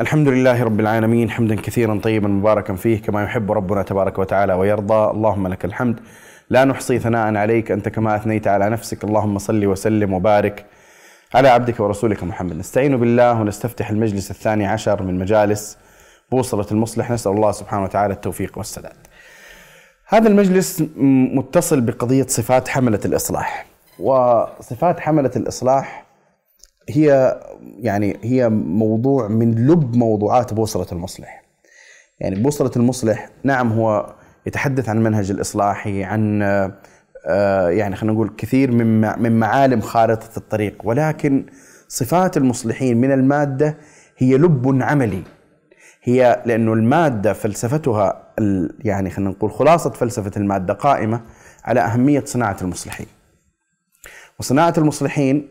الحمد لله رب العالمين حمدا كثيرا طيبا مباركا فيه كما يحب ربنا تبارك وتعالى ويرضى. اللهم لك الحمد. لا نحصي ثناء عليك أنت كما أثنيت على نفسك. اللهم صل وسلم وبارك على عبدك ورسولك محمد. نستعين بالله ونستفتح المجلس الثاني عشر من مجالس بوصلة المصلح. نسأل الله سبحانه وتعالى التوفيق والسداد. هذا المجلس متصل بقضية صفات حملة الإصلاح. وصفات حملة الإصلاح هي يعني هي موضوع من لب موضوعات بوصلة المصلح. يعني بوصلة المصلح نعم هو يتحدث عن منهج الإصلاحي عن آه، يعني خلينا نقول كثير من من معالم خارطة الطريق ولكن صفات المصلحين من المادة هي لب عملي. هي لأنه المادة فلسفتها يعني خلينا نقول خلاصة فلسفة المادة قائمة على أهمية صناعة المصلحين. وصناعة المصلحين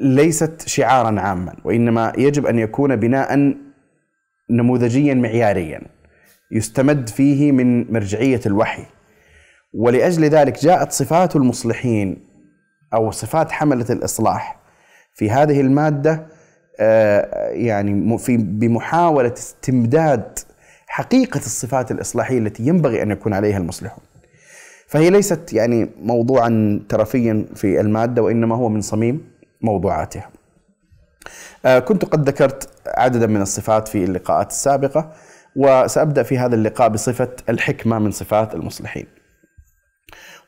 ليست شعارا عاما وإنما يجب أن يكون بناء نموذجيا معياريا يستمد فيه من مرجعية الوحي. ولأجل ذلك جاءت صفات المصلحين أو صفات حملة الإصلاح في هذه المادة آه، يعني في بمحاولة استمداد حقيقة الصفات الإصلاحية التي ينبغي أن يكون عليها المصلحون. فهي ليست يعني موضوعا ترفيا في المادة وإنما هو من صميم موضوعاتها. آه، كنت قد ذكرت عددا من الصفات في اللقاءات السابقة وسأبدأ في هذا اللقاء بصفة الحكمة من صفات المصلحين.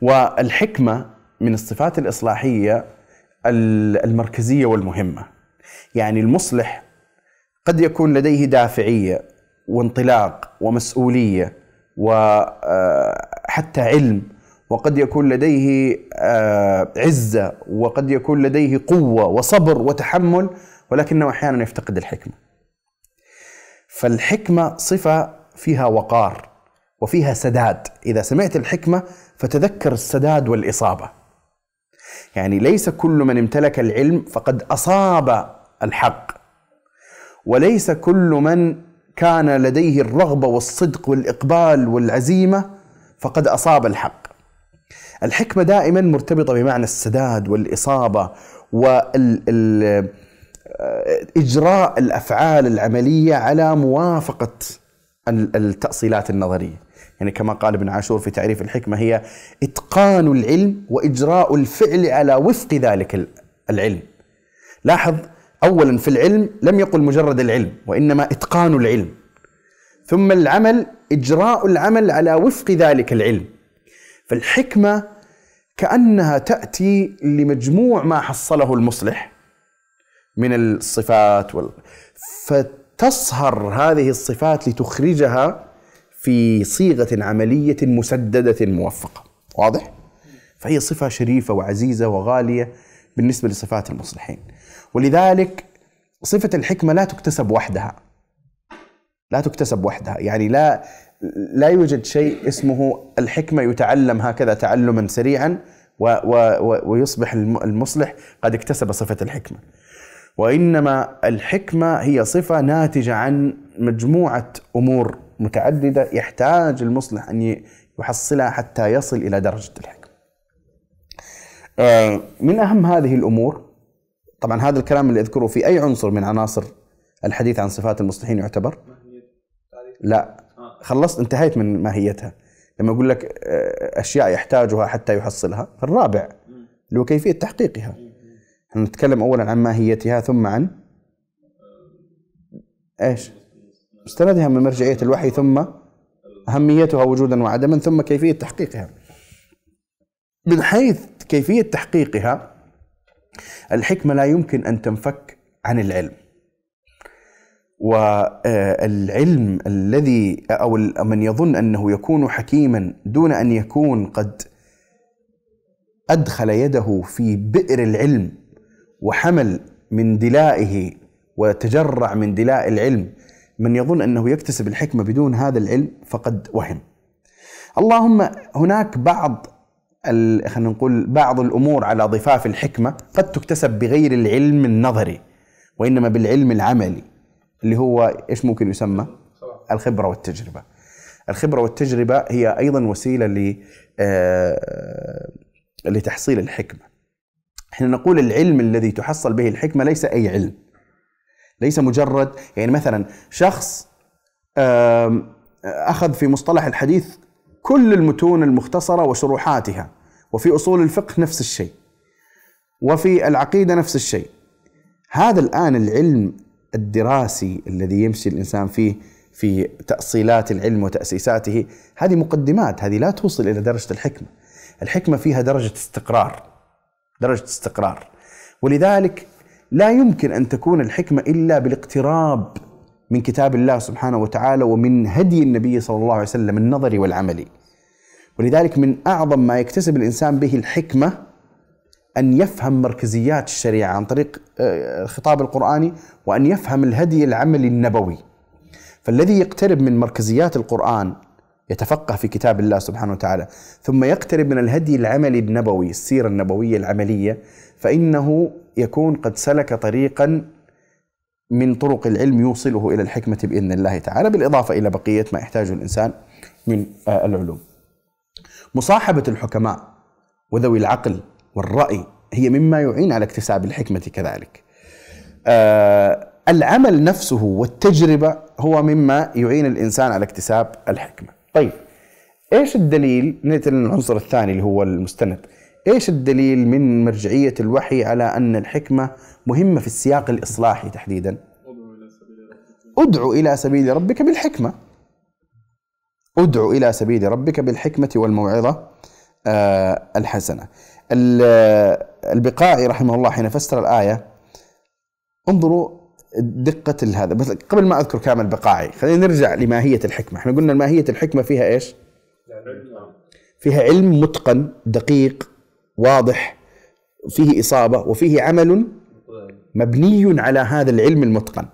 والحكمة من الصفات الإصلاحية المركزية والمهمة. يعني المصلح قد يكون لديه دافعية وانطلاق ومسؤولية وحتى آه، علم وقد يكون لديه آه، عزة وقد يكون لديه قوة وصبر وتحمل ولكنه أحيانا يفتقد الحكمة. فالحكمة صفة فيها وقار وفيها سداد. إذا سمعت الحكمة فتذكر السداد والإصابة. يعني ليس كل من امتلك العلم فقد أصاب الحق وليس كل من كان لديه الرغبة والصدق والإقبال والعزيمة فقد أصاب الحق. الحكمة دائما مرتبطة بمعنى السداد والإصابة وإجراء الأفعال العملية على موافقة التأصيلات النظرية. يعني كما قال ابن عاشور في تعريف الحكمة هي إتقان العلم وإجراء الفعل على وفق ذلك العلم. لاحظ أولا في العلم لم يقل مجرد العلم وإنما إتقان العلم. ثم العمل إجراء العمل على وفق ذلك العلم. فالحكمة كأنها تأتي لمجموع ما حصله المصلح من الصفات وال... فتصهر هذه الصفات لتخرجها في صيغة عملية مسددة موفقة. واضح؟ فهي صفة شريفة وعزيزة وغالية بالنسبة لصفات المصلحين. ولذلك صفة الحكمة لا تكتسب وحدها. لا تكتسب وحدها. يعني لا لا يوجد شيء اسمه الحكمة يتعلم هكذا تعلما سريعا و و ويصبح المصلح قد اكتسب صفة الحكمة. وإنما الحكمة هي صفة ناتجة عن مجموعة أمور متعددة يحتاج المصلح أن يحصلها حتى يصل إلى درجة الحكمة. آه، من أهم هذه الأمور طبعا هذا الكلام اللي أذكره في أي عنصر من عناصر الحديث عن صفات المصلحين يعتبر؟ لا. خلصت انتهيت من ماهيتها. لما أقول لك آه، أشياء يحتاجها حتى يحصلها الرابع اللي هو كيفية تحقيقها. نتكلم أولا عن ماهيتها ثم عن إيش؟ مستندها من مرجعية الوحي ثم أهميتها وجودا وعدما ثم كيفية تحقيقها. من حيث كيفية تحقيقها الحكمة لا يمكن أن تنفك عن العلم. والعلم الذي أو من يظن أنه يكون حكيما دون أن يكون قد أدخل يده في بئر العلم وحمل من دلائه وتجرع من دلاء العلم من يظن أنه يكتسب الحكمة بدون هذا العلم فقد وهم. اللهم هناك بعض خلينا نقول بعض الأمور على ضفاف الحكمة قد تكتسب بغير العلم النظري وإنما بالعلم العملي اللي هو إيش ممكن يسمى؟ الخبرة والتجربة. الخبرة والتجربة هي أيضا وسيلة ل آه، لتحصيل الحكمة. إحنا نقول العلم الذي تحصل به الحكمة ليس أي علم. ليس مجرد يعني مثلا شخص أخذ في مصطلح الحديث كل المتون المختصرة وشروحاتها وفي أصول الفقه نفس الشيء وفي العقيدة نفس الشيء هذا الآن العلم الدراسي الذي يمشي الإنسان فيه في تأصيلات العلم وتأسيساته هذه مقدمات هذه لا توصل إلى درجة الحكمة. الحكمة فيها درجة استقرار درجة استقرار. ولذلك لا يمكن أن تكون الحكمة إلا بالاقتراب من كتاب الله سبحانه وتعالى ومن هدي النبي صلى الله عليه وسلم النظري والعملي. ولذلك من أعظم ما يكتسب الإنسان به الحكمة أن يفهم مركزيات الشريعة عن طريق آه، الخطاب القرآني وأن يفهم الهدي العملي النبوي. فالذي يقترب من مركزيات القرآن يتفقه في كتاب الله سبحانه وتعالى ثم يقترب من الهدي العملي النبوي السيرة النبوية العملية فإنه يكون قد سلك طريقا من طرق العلم يوصله إلى الحكمة بإذن الله تعالى بالإضافة إلى بقية ما يحتاجه الإنسان من آه، العلوم. مصاحبة الحكماء وذوي العقل والرأي هي مما يعين على اكتساب الحكمة كذلك. آه العمل نفسه والتجربة هو مما يعين الإنسان على اكتساب الحكمة. طيب إيش الدليل؟ نأتي للعنصر الثاني اللي هو المستند. إيش الدليل من مرجعية الوحي على أن الحكمة مهمة في السياق الإصلاحي تحديدا؟ أدعو إلى سبيل ربك بالحكمة. أدعو إلى سبيل ربك بالحكمة والموعظة آه الحسنة. البقاعي رحمه الله حين فسر الآية انظروا دقة هذا بس قبل ما أذكر كامل البقاعي خلينا نرجع لماهية الحكمة. إحنا قلنا ماهية الحكمة فيها إيش؟ فيها علم متقن دقيق واضح فيه إصابة وفيه عمل مبني على هذا العلم المتقن.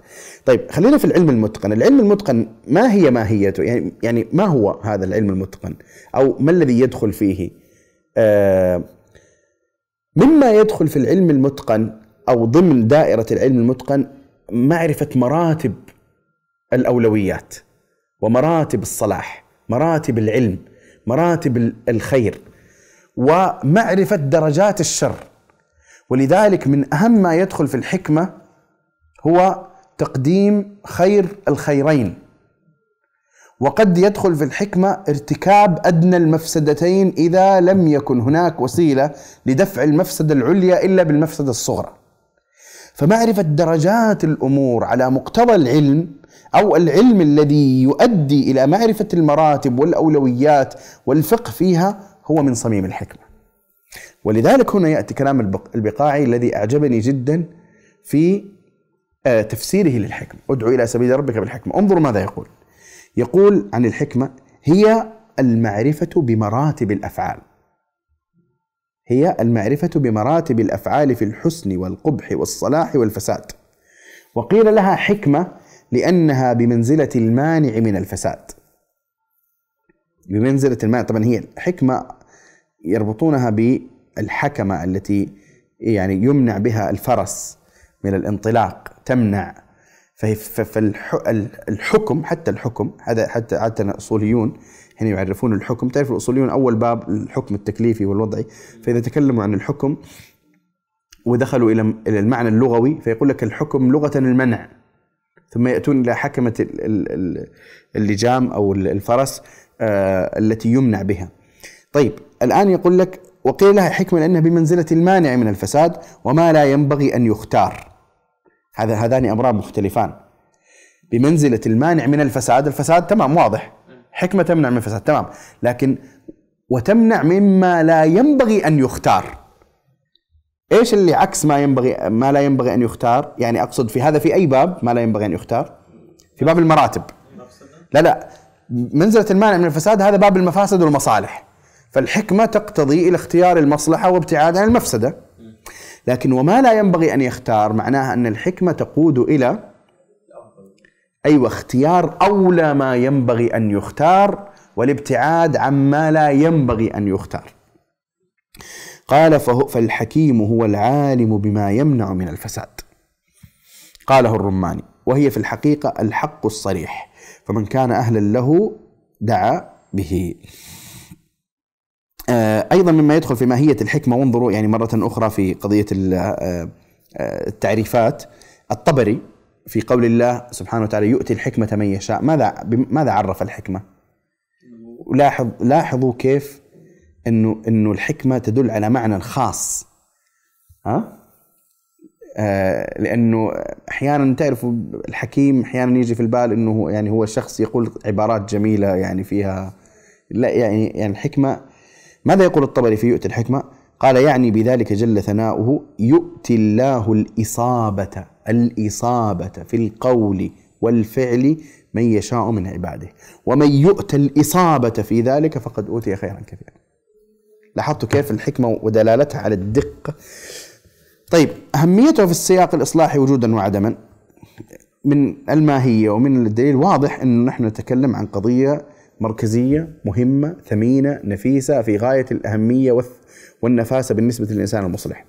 طيب خلينا في العلم المتقن. العلم المتقن ما هي ماهيته؟ يعني يعني ما هو هذا العلم المتقن؟ أو ما الذي يدخل فيه؟ آه مما يدخل في العلم المتقن أو ضمن دائرة العلم المتقن معرفة مراتب الأولويات ومراتب الصلاح، مراتب العلم، مراتب الخير ومعرفة درجات الشر. ولذلك من أهم ما يدخل في الحكمة هو تقديم خير الخيرين وقد يدخل في الحكمة ارتكاب أدنى المفسدتين إذا لم يكن هناك وسيلة لدفع المفسدة العليا إلا بالمفسدة الصغرى. فمعرفة درجات الأمور على مقتضى العلم أو العلم الذي يؤدي إلى معرفة المراتب والأولويات والفقه فيها هو من صميم الحكمة. ولذلك هنا يأتي كلام البقاعي الذي أعجبني جدا في آه، تفسيره للحكمة. ادعو إلى سبيل ربك بالحكمة. انظروا ماذا يقول. يقول عن الحكمة هي المعرفة بمراتب الأفعال. هي المعرفة بمراتب الأفعال في الحسن والقبح والصلاح والفساد. وقيل لها حكمة لأنها بمنزلة المانع من الفساد. بمنزلة المانع طبعا هي الحكمة يربطونها بالحكمة التي يعني يمنع بها الفرس من الانطلاق تمنع فالحكم حتى الحكم هذا حتى حتى الاصوليون هنا يعرفون الحكم تعرف الأصوليون أول باب الحكم التكليفي والوضعي فإذا تكلموا عن الحكم ودخلوا إلى إلى المعنى اللغوي فيقول لك الحكم لغة المنع ثم يأتون إلى حكمة اللجام أو الفرس آه، التي يمنع بها. طيب الآن يقول لك وقيل لها حكمه لأنها بمنزلة المانع من الفساد وما لا ينبغي أن يختار. هذا هذان أمران مختلفان. بمنزلة المانع من الفساد الفساد تمام واضح. حكمة تمنع من الفساد تمام. لكن وتمنع مما لا ينبغي أن يختار. إيش اللي عكس ما ينبغي ما لا ينبغي أن يختار؟ يعني أقصد في هذا في أي باب ما لا ينبغي أن يختار؟ في باب المراتب. لا لا. منزلة المانع من الفساد هذا باب المفاسد والمصالح. فالحكمة تقتضي إلى اختيار المصلحة وابتعاد عن المفسدة. لكن وما لا ينبغي أن يختار معناها أن الحكمة تقود إلى أيوة اختيار أولى ما ينبغي أن يختار والابتعاد عما لا ينبغي أن يختار. قال فالحكيم هو العالم بما يمنع من الفساد. قاله الرماني وهي في الحقيقة الحق الصريح فمن كان أهلا له دعا به. أيضا مما يدخل في ماهية الحكمة وانظروا يعني مرة أخرى في قضية آه، آه، التعريفات الطبري في قول الله سبحانه وتعالى يؤتي الحكمة من يشاء ماذا ماذا عرف الحكمة؟ لاحظ لاحظوا كيف إنه إنه الحكمة تدل على معنى خاص ها؟ آه لأنه أحيانا تعرفوا الحكيم أحيانا يجي في البال إنه يعني هو شخص يقول عبارات جميلة يعني فيها لا يعني يعني الحكمة ماذا يقول الطبري في يؤتي الحكمة؟ قال يعني بذلك جل ثناؤه يؤتي الله الإصابة الإصابة في القول والفعل من يشاء من عباده. ومن يؤتى الإصابة في ذلك فقد أوتي خيرا كثيرا. لاحظتوا كيف الحكمة ودلالتها على الدقة؟ طيب أهميته في السياق الإصلاحي وجودا وعدما. من الماهية ومن الدليل واضح أنه نحن نتكلم عن قضية مركزية مهمة ثمينة نفيسة في غاية الأهمية والنفاسة بالنسبة للإنسان المصلح.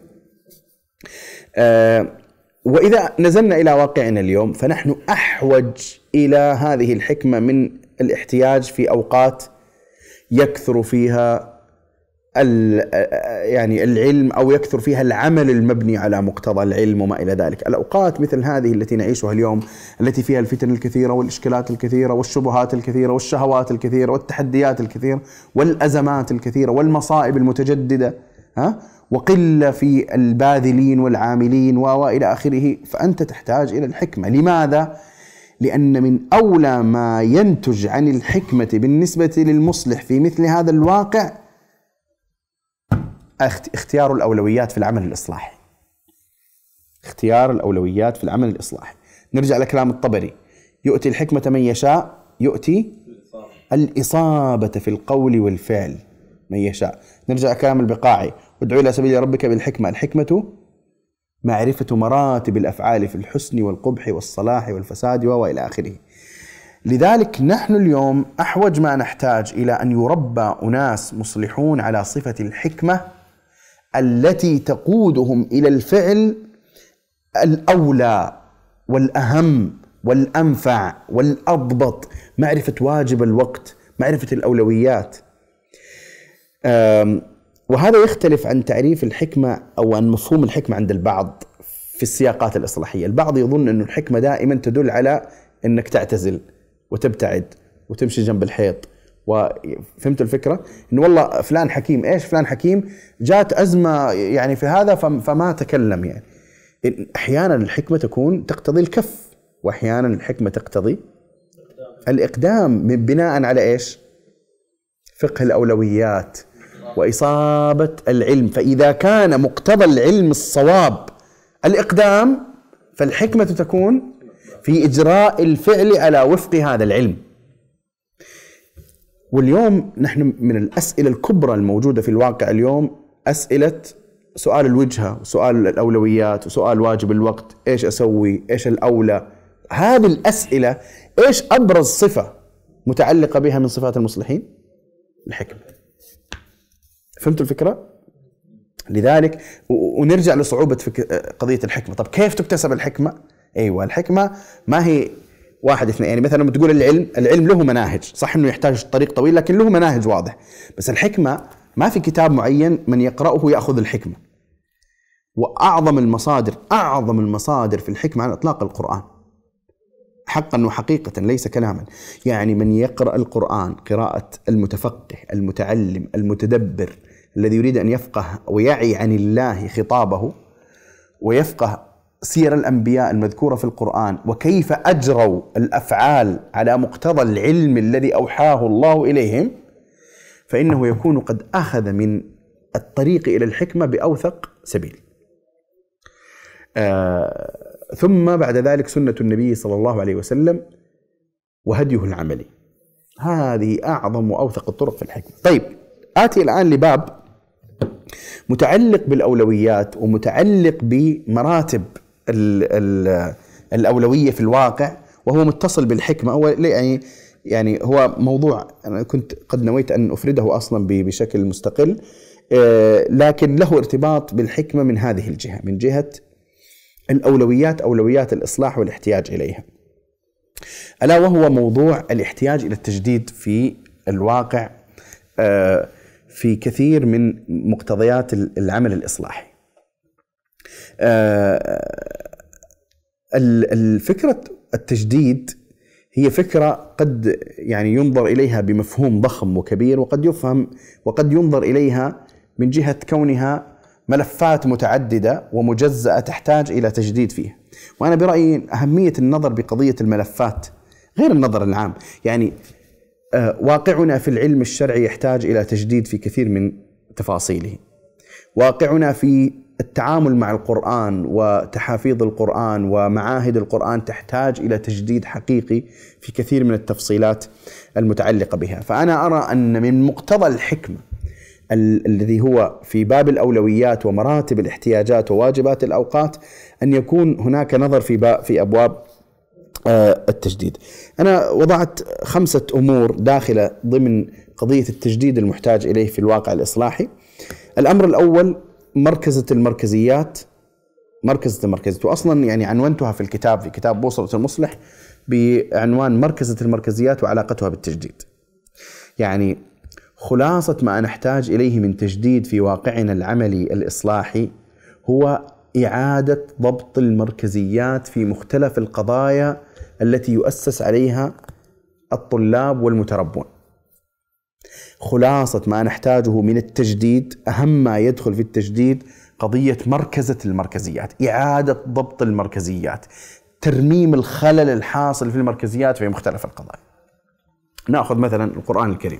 آه وإذا نزلنا إلى واقعنا اليوم فنحن أحوج إلى هذه الحكمة من الاحتياج في أوقات يكثر فيها يعني العلم أو يكثر فيها العمل المبني على مقتضى العلم وما إلى ذلك، الأوقات مثل هذه التي نعيشها اليوم التي فيها الفتن الكثيرة والإشكالات الكثيرة والشبهات الكثيرة والشهوات الكثيرة والتحديات الكثيرة والأزمات الكثيرة والمصائب المتجددة ها؟ وقلة في الباذلين والعاملين وإلى آخره، فأنت تحتاج إلى الحكمة، لماذا؟ لأن من أولى ما ينتج عن الحكمة بالنسبة للمصلح في مثل هذا الواقع اختيار الأولويات في العمل الإصلاحي. اختيار الأولويات في العمل الإصلاحي. نرجع لكلام الطبري. يؤتي الحكمة من يشاء يؤتي الإصابة في القول والفعل من يشاء. نرجع كلام البقاعي. ادعو إلى سبيل ربك بالحكمة. الحكمة معرفة مراتب الأفعال في الحسن والقبح والصلاح والفساد وإلى آخره. لذلك نحن اليوم أحوج ما نحتاج إلى أن يربى أناس مصلحون على صفة الحكمة التي تقودهم إلى الفعل الأولى والأهم والأنفع والأضبط معرفة واجب الوقت معرفة الأولويات. وهذا يختلف عن تعريف الحكمة أو عن مفهوم الحكمة عند البعض في السياقات الإصلاحية، البعض يظن انه الحكمة دائما تدل على أنك تعتزل وتبتعد وتمشي جنب الحيط. وفهمت الفكرة؟ إنه والله فلان حكيم، إيش فلان حكيم؟ جات أزمة يعني في هذا فما تكلم يعني. أحيانا الحكمة تكون تقتضي الكف واحيانا الحكمة تقتضي الإقدام بناء على إيش؟ فقه الأولويات وإصابة العلم، فإذا كان مقتضى العلم الصواب الإقدام فالحكمة تكون في إجراء الفعل على وفق هذا العلم. واليوم نحن من الأسئلة الكبرى الموجودة في الواقع اليوم أسئلة سؤال الوجهة وسؤال الأولويات وسؤال واجب الوقت، إيش أسوي؟ إيش الأولى؟ هذه الأسئلة إيش أبرز صفة متعلقة بها من صفات المصلحين؟ الحكمة. فهمتوا الفكرة؟ لذلك ونرجع لصعوبة قضية الحكمة، طب كيف تكتسب الحكمة؟ أيوه الحكمة ما هي واحد اثنين. يعني مثلا لما تقول العلم العلم له مناهج صح إنه يحتاج طريق طويل لكن له مناهج واضح. بس الحكمة ما في كتاب معين من يقرأه يأخذ الحكمة. وأعظم المصادر أعظم المصادر في الحكمة على الاطلاق القرآن. حقا وحقيقة ليس كلاما. يعني من يقرأ القرآن قراءة المتفقه المتعلم المتدبر الذي يريد أن يفقه ويعي عن الله خطابه ويفقه سير الأنبياء المذكورة في القرآن وكيف أجروا الأفعال على مقتضى العلم الذي أوحاه الله إليهم فإنه يكون قد أخذ من الطريق إلى الحكمة بأوثق سبيل. آه ثم بعد ذلك سنة النبي صلى الله عليه وسلم وهديه العملي. هذه أعظم وأوثق الطرق في الحكمة. طيب آتي الآن لباب متعلق بالأولويات ومتعلق بمراتب ال ال الأولوية في الواقع وهو متصل بالحكمة. هو يعني يعني هو موضوع أنا كنت قد نويت أن أفرده أصلا بشكل مستقل آه، لكن له ارتباط بالحكمة من هذه الجهة من جهة الأولويات أولويات الإصلاح والاحتياج إليها. ألا وهو موضوع الاحتياج إلى التجديد في الواقع آه، في كثير من مقتضيات العمل الإصلاحي. الفكرة التجديد هي فكرة قد يعني ينظر إليها بمفهوم ضخم وكبير وقد يفهم وقد ينظر إليها من جهة كونها ملفات متعددة ومجزأة تحتاج إلى تجديد فيها. وأنا برأيي أهمية النظر بقضية الملفات غير النظر العام. يعني آه، واقعنا في العلم الشرعي يحتاج إلى تجديد في كثير من تفاصيله. واقعنا في التعامل مع القرآن وتحافيظ القرآن ومعاهد القرآن تحتاج إلى تجديد حقيقي في كثير من التفصيلات المتعلقة بها. فأنا أرى أن من مقتضى الحكمة الذي هو في باب الأولويات ومراتب الاحتياجات وواجبات الأوقات أن يكون هناك نظر في باب في أبواب آه، التجديد. أنا وضعت خمسة أمور داخلة ضمن قضية التجديد المحتاج إليه في الواقع الإصلاحي. الأمر الأول مركزة المركزيات مركزة المركزيات. وأصلا يعني عنونتها في الكتاب في كتاب بوصلة المصلح بعنوان مركزة المركزيات وعلاقتها بالتجديد. يعني خلاصة ما نحتاج إليه من تجديد في واقعنا العملي الإصلاحي هو إعادة ضبط المركزيات في مختلف القضايا التي يؤسس عليها الطلاب والمتربون. خلاصة ما نحتاجه من التجديد أهم ما يدخل في التجديد قضية مركزة المركزيات إعادة ضبط المركزيات ترميم الخلل الحاصل في المركزيات في مختلف القضايا. نأخذ مثلا القرآن الكريم.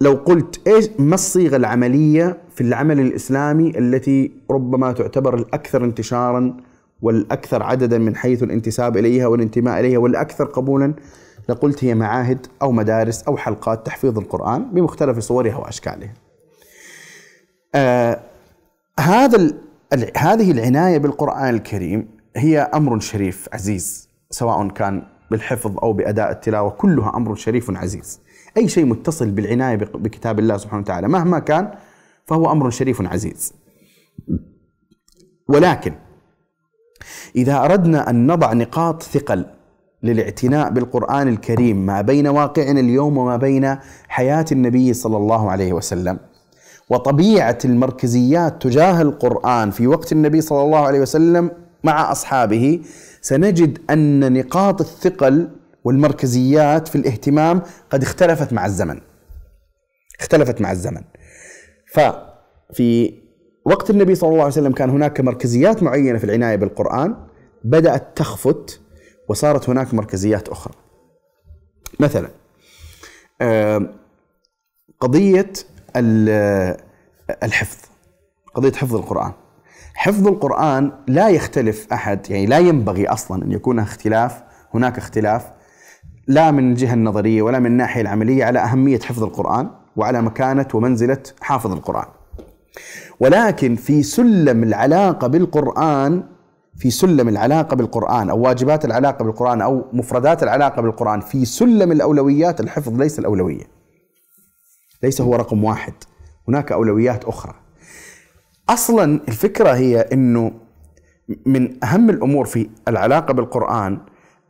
لو قلت إيش ما الصيغة العملية في العمل الإسلامي التي ربما تعتبر الأكثر انتشارا والأكثر عددا من حيث الانتساب إليها والانتماء إليها والأكثر قبولا؟ لقلت هي معاهد أو مدارس أو حلقات تحفيظ القرآن بمختلف صورها وأشكالها. آه هذا هذه العناية بالقرآن الكريم هي أمر شريف عزيز سواء كان بالحفظ أو بأداء التلاوة كلها أمر شريف عزيز. أي شيء متصل بالعناية بكتاب الله سبحانه وتعالى مهما كان فهو أمر شريف عزيز ولكن إذا أردنا أن نضع نقاط ثقل للاعتناء بالقرآن الكريم ما بين واقعنا اليوم وما بين حياة النبي صلى الله عليه وسلم. وطبيعة المركزيات تجاه القرآن في وقت النبي صلى الله عليه وسلم مع أصحابه سنجد أن نقاط الثقل والمركزيات في الاهتمام قد اختلفت مع الزمن. اختلفت مع الزمن. ففي وقت النبي صلى الله عليه وسلم كان هناك مركزيات معينة في العناية بالقرآن بدأت تخفت وصارت هناك مركزيات أخرى. مثلا قضية الحفظ قضية حفظ القرآن. حفظ القرآن لا يختلف أحد يعني لا ينبغي أصلا أن يكون اختلاف هناك اختلاف لا من الجهة النظرية ولا من الناحية العملية على أهمية حفظ القرآن وعلى مكانة ومنزلة حافظ القرآن. ولكن في سلم العلاقة بالقرآن في سلم العلاقة بالقرآن أو واجبات العلاقة بالقرآن أو مفردات العلاقة بالقرآن في سلم الأولويات الحفظ ليس الأولوية. ليس هو رقم واحد. هناك أولويات أخرى. أصلا الفكرة هي أنه من أهم الأمور في العلاقة بالقرآن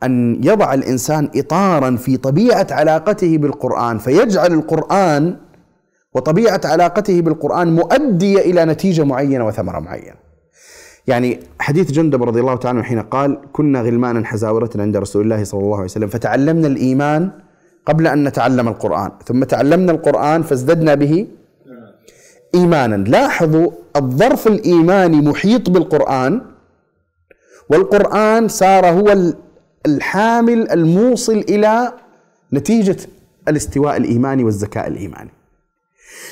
أن يضع الإنسان إطارا في طبيعة علاقته بالقرآن فيجعل القرآن وطبيعة علاقته بالقرآن مؤدية إلى نتيجة معينة وثمرة معينة. يعني حديث جندب رضي الله تعالى عنه حين قال كنا غلمانا حزاورة عند رسول الله صلى الله عليه وسلم فتعلمنا الإيمان قبل أن نتعلم القرآن ثم تعلمنا القرآن فازددنا به إيمانا لاحظوا الظرف الإيماني محيط بالقرآن والقرآن صار هو الحامل الموصل إلى نتيجة الاستواء الإيماني والذكاء الإيماني.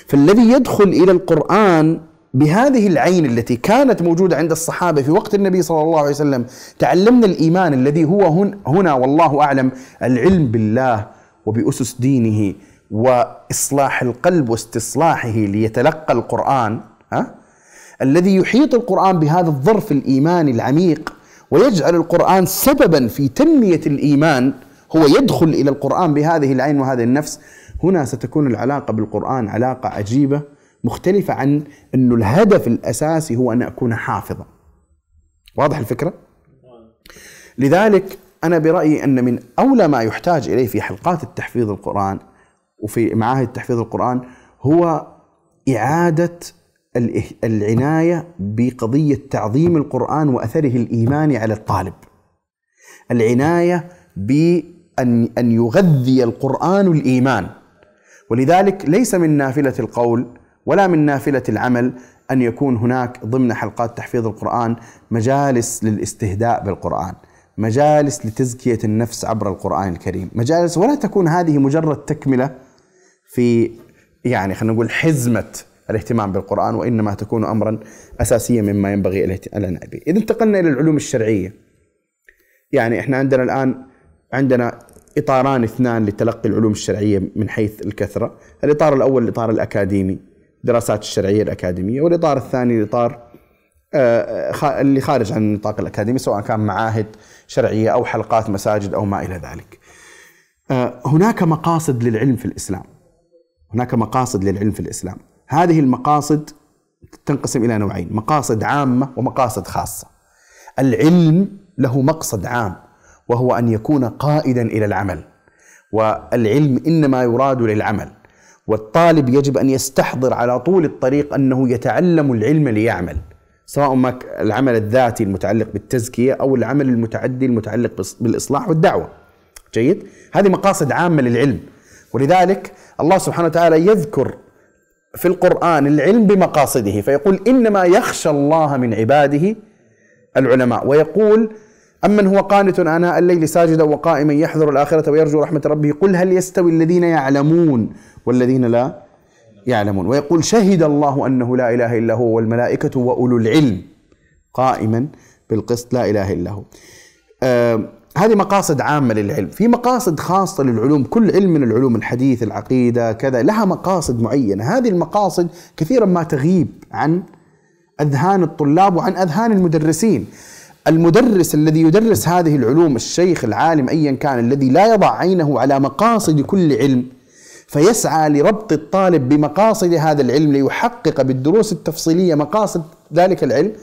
فالذي يدخل إلى القرآن بهذه العين التي كانت موجودة عند الصحابة في وقت النبي صلى الله عليه وسلم تعلمنا الإيمان الذي هو هنا والله أعلم العلم بالله وبأسس دينه وإصلاح القلب واستصلاحه ليتلقى القرآن ها؟ الذي يحيط القرآن بهذا الظرف الإيماني العميق ويجعل القرآن سببا في تنمية الإيمان هو يدخل إلى القرآن بهذه العين وهذه النفس. هنا ستكون العلاقة بالقرآن علاقة عجيبة. مختلفة عن أنه الهدف الأساسي هو أن أكون حافظا واضح الفكرة؟ لذلك أنا برأيي أن من أولى ما يحتاج إليه في حلقات التحفيظ القرآن وفي معاهد تحفيظ القرآن هو إعادة العناية بقضية تعظيم القرآن وأثره الإيماني على الطالب. العناية بأن أن يغذي القرآن الإيمان. ولذلك ليس من نافلة القول ولا من نافلة العمل أن يكون هناك ضمن حلقات تحفيظ القرآن مجالس للاستهداء بالقرآن. مجالس لتزكية النفس عبر القرآن الكريم، مجالس ولا تكون هذه مجرد تكملة في يعني خلينا نقول حزمة الاهتمام بالقرآن وإنما تكون أمرا أساسيا مما ينبغي العناية به. إذا انتقلنا إلى العلوم الشرعية. يعني إحنا عندنا الآن عندنا إطاران اثنان لتلقي العلوم الشرعية من حيث الكثرة. الإطار الأول الإطار الأكاديمي. دراسات الشرعية الأكاديمية والإطار الثاني الإطار آه، اللي خارج عن النطاق الأكاديمي سواء كان معاهد شرعية أو حلقات مساجد أو ما إلى ذلك آه، هناك مقاصد للعلم في الإسلام هناك مقاصد للعلم في الإسلام هذه المقاصد تنقسم إلى نوعين، مقاصد عامة ومقاصد خاصة. العلم له مقصد عام وهو أن يكون قائدا إلى العمل. والعلم إنما يراد للعمل. والطالب يجب أن يستحضر على طول الطريق أنه يتعلم العلم ليعمل. سواء ما العمل الذاتي المتعلق بالتزكية أو العمل المتعدي المتعلق بالإصلاح والدعوة. جيد؟ هذه مقاصد عامة للعلم. ولذلك الله سبحانه وتعالى يذكر في القرآن العلم بمقاصده فيقول إنما يخشى الله من عباده العلماء ويقول أمن هو قانت آناء الليل ساجدا وقائما يحذر الآخرة ويرجو رحمة ربه. قل هل يستوي الذين يعلمون والذين لا يعلمون؟ ويقول شهد الله أنه لا إله إلا هو والملائكة وأولو العلم قائما بالقسط لا إله إلا هو. آه هذه مقاصد عامة للعلم. في مقاصد خاصة للعلوم. كل علم من العلوم الحديث العقيدة كذا. لها مقاصد معينة. هذه المقاصد كثيرا ما تغيب عن أذهان الطلاب وعن أذهان المدرسين. المدرس الذي يدرس هذه العلوم الشيخ العالم أيا كان الذي لا يضع عينه على مقاصد كل علم فيسعى لربط الطالب بمقاصد هذا العلم ليحقق بالدروس التفصيلية مقاصد ذلك العلم.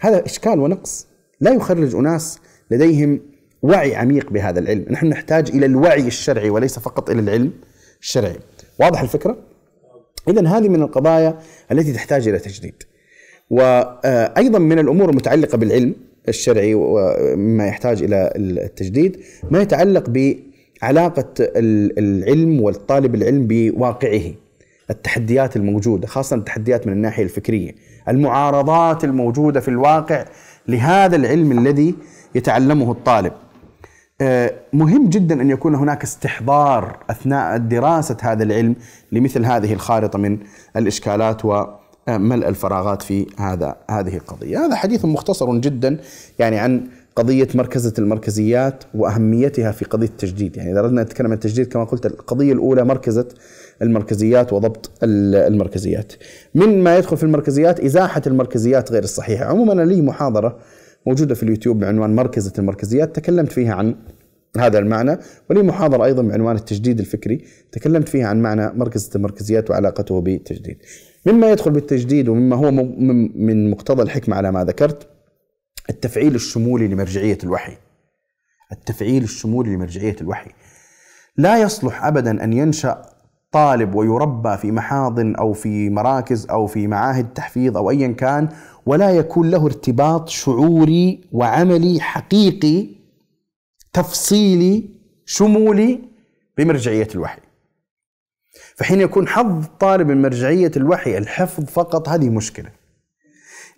هذا إشكال ونقص. لا يخرج أناس لديهم وعي عميق بهذا العلم. نحن نحتاج إلى الوعي الشرعي وليس فقط إلى العلم الشرعي. واضح الفكرة؟ إذا هذه من القضايا التي تحتاج إلى تجديد. وأيضا من الأمور المتعلقة بالعلم الشرعي ومما يحتاج إلى التجديد ما يتعلق بعلاقة العلم والطالب العلم بواقعه التحديات الموجودة خاصة التحديات من الناحية الفكرية المعارضات الموجودة في الواقع لهذا العلم الذي يتعلمه الطالب. آه، مهم جدا أن يكون هناك استحضار أثناء دراسة هذا العلم لمثل هذه الخارطة من الإشكالات وملء الفراغات في هذا هذه القضية، هذا حديث مختصر جدا يعني عن قضية مركزة المركزيات وأهميتها في قضية التجديد، يعني إذا أردنا نتكلم عن التجديد كما قلت القضية الأولى مركزة المركزيات وضبط المركزيات. من ما يدخل في المركزيات؟ إزاحة المركزيات غير الصحيحة، عموما لي محاضرة موجودة في اليوتيوب بعنوان مركزة المركزيات تكلمت فيها عن هذا المعنى. ولي محاضرة أيضا بعنوان التجديد الفكري. تكلمت فيها عن معنى مركزة المركزيات وعلاقته بالتجديد. مما يدخل بالتجديد ومما هو من مقتضى الحكمة على ما ذكرت التفعيل الشمولي لمرجعية الوحي. التفعيل الشمولي لمرجعية الوحي. لا يصلح أبدا أن ينشأ طالب ويربى في محاضن أو في مراكز أو في معاهد تحفيظ أو أيا كان ولا يكون له ارتباط شعوري وعملي حقيقي تفصيلي شمولي بمرجعية الوحي. فحين يكون حظ طالب من مرجعية الوحي الحفظ فقط هذه مشكلة.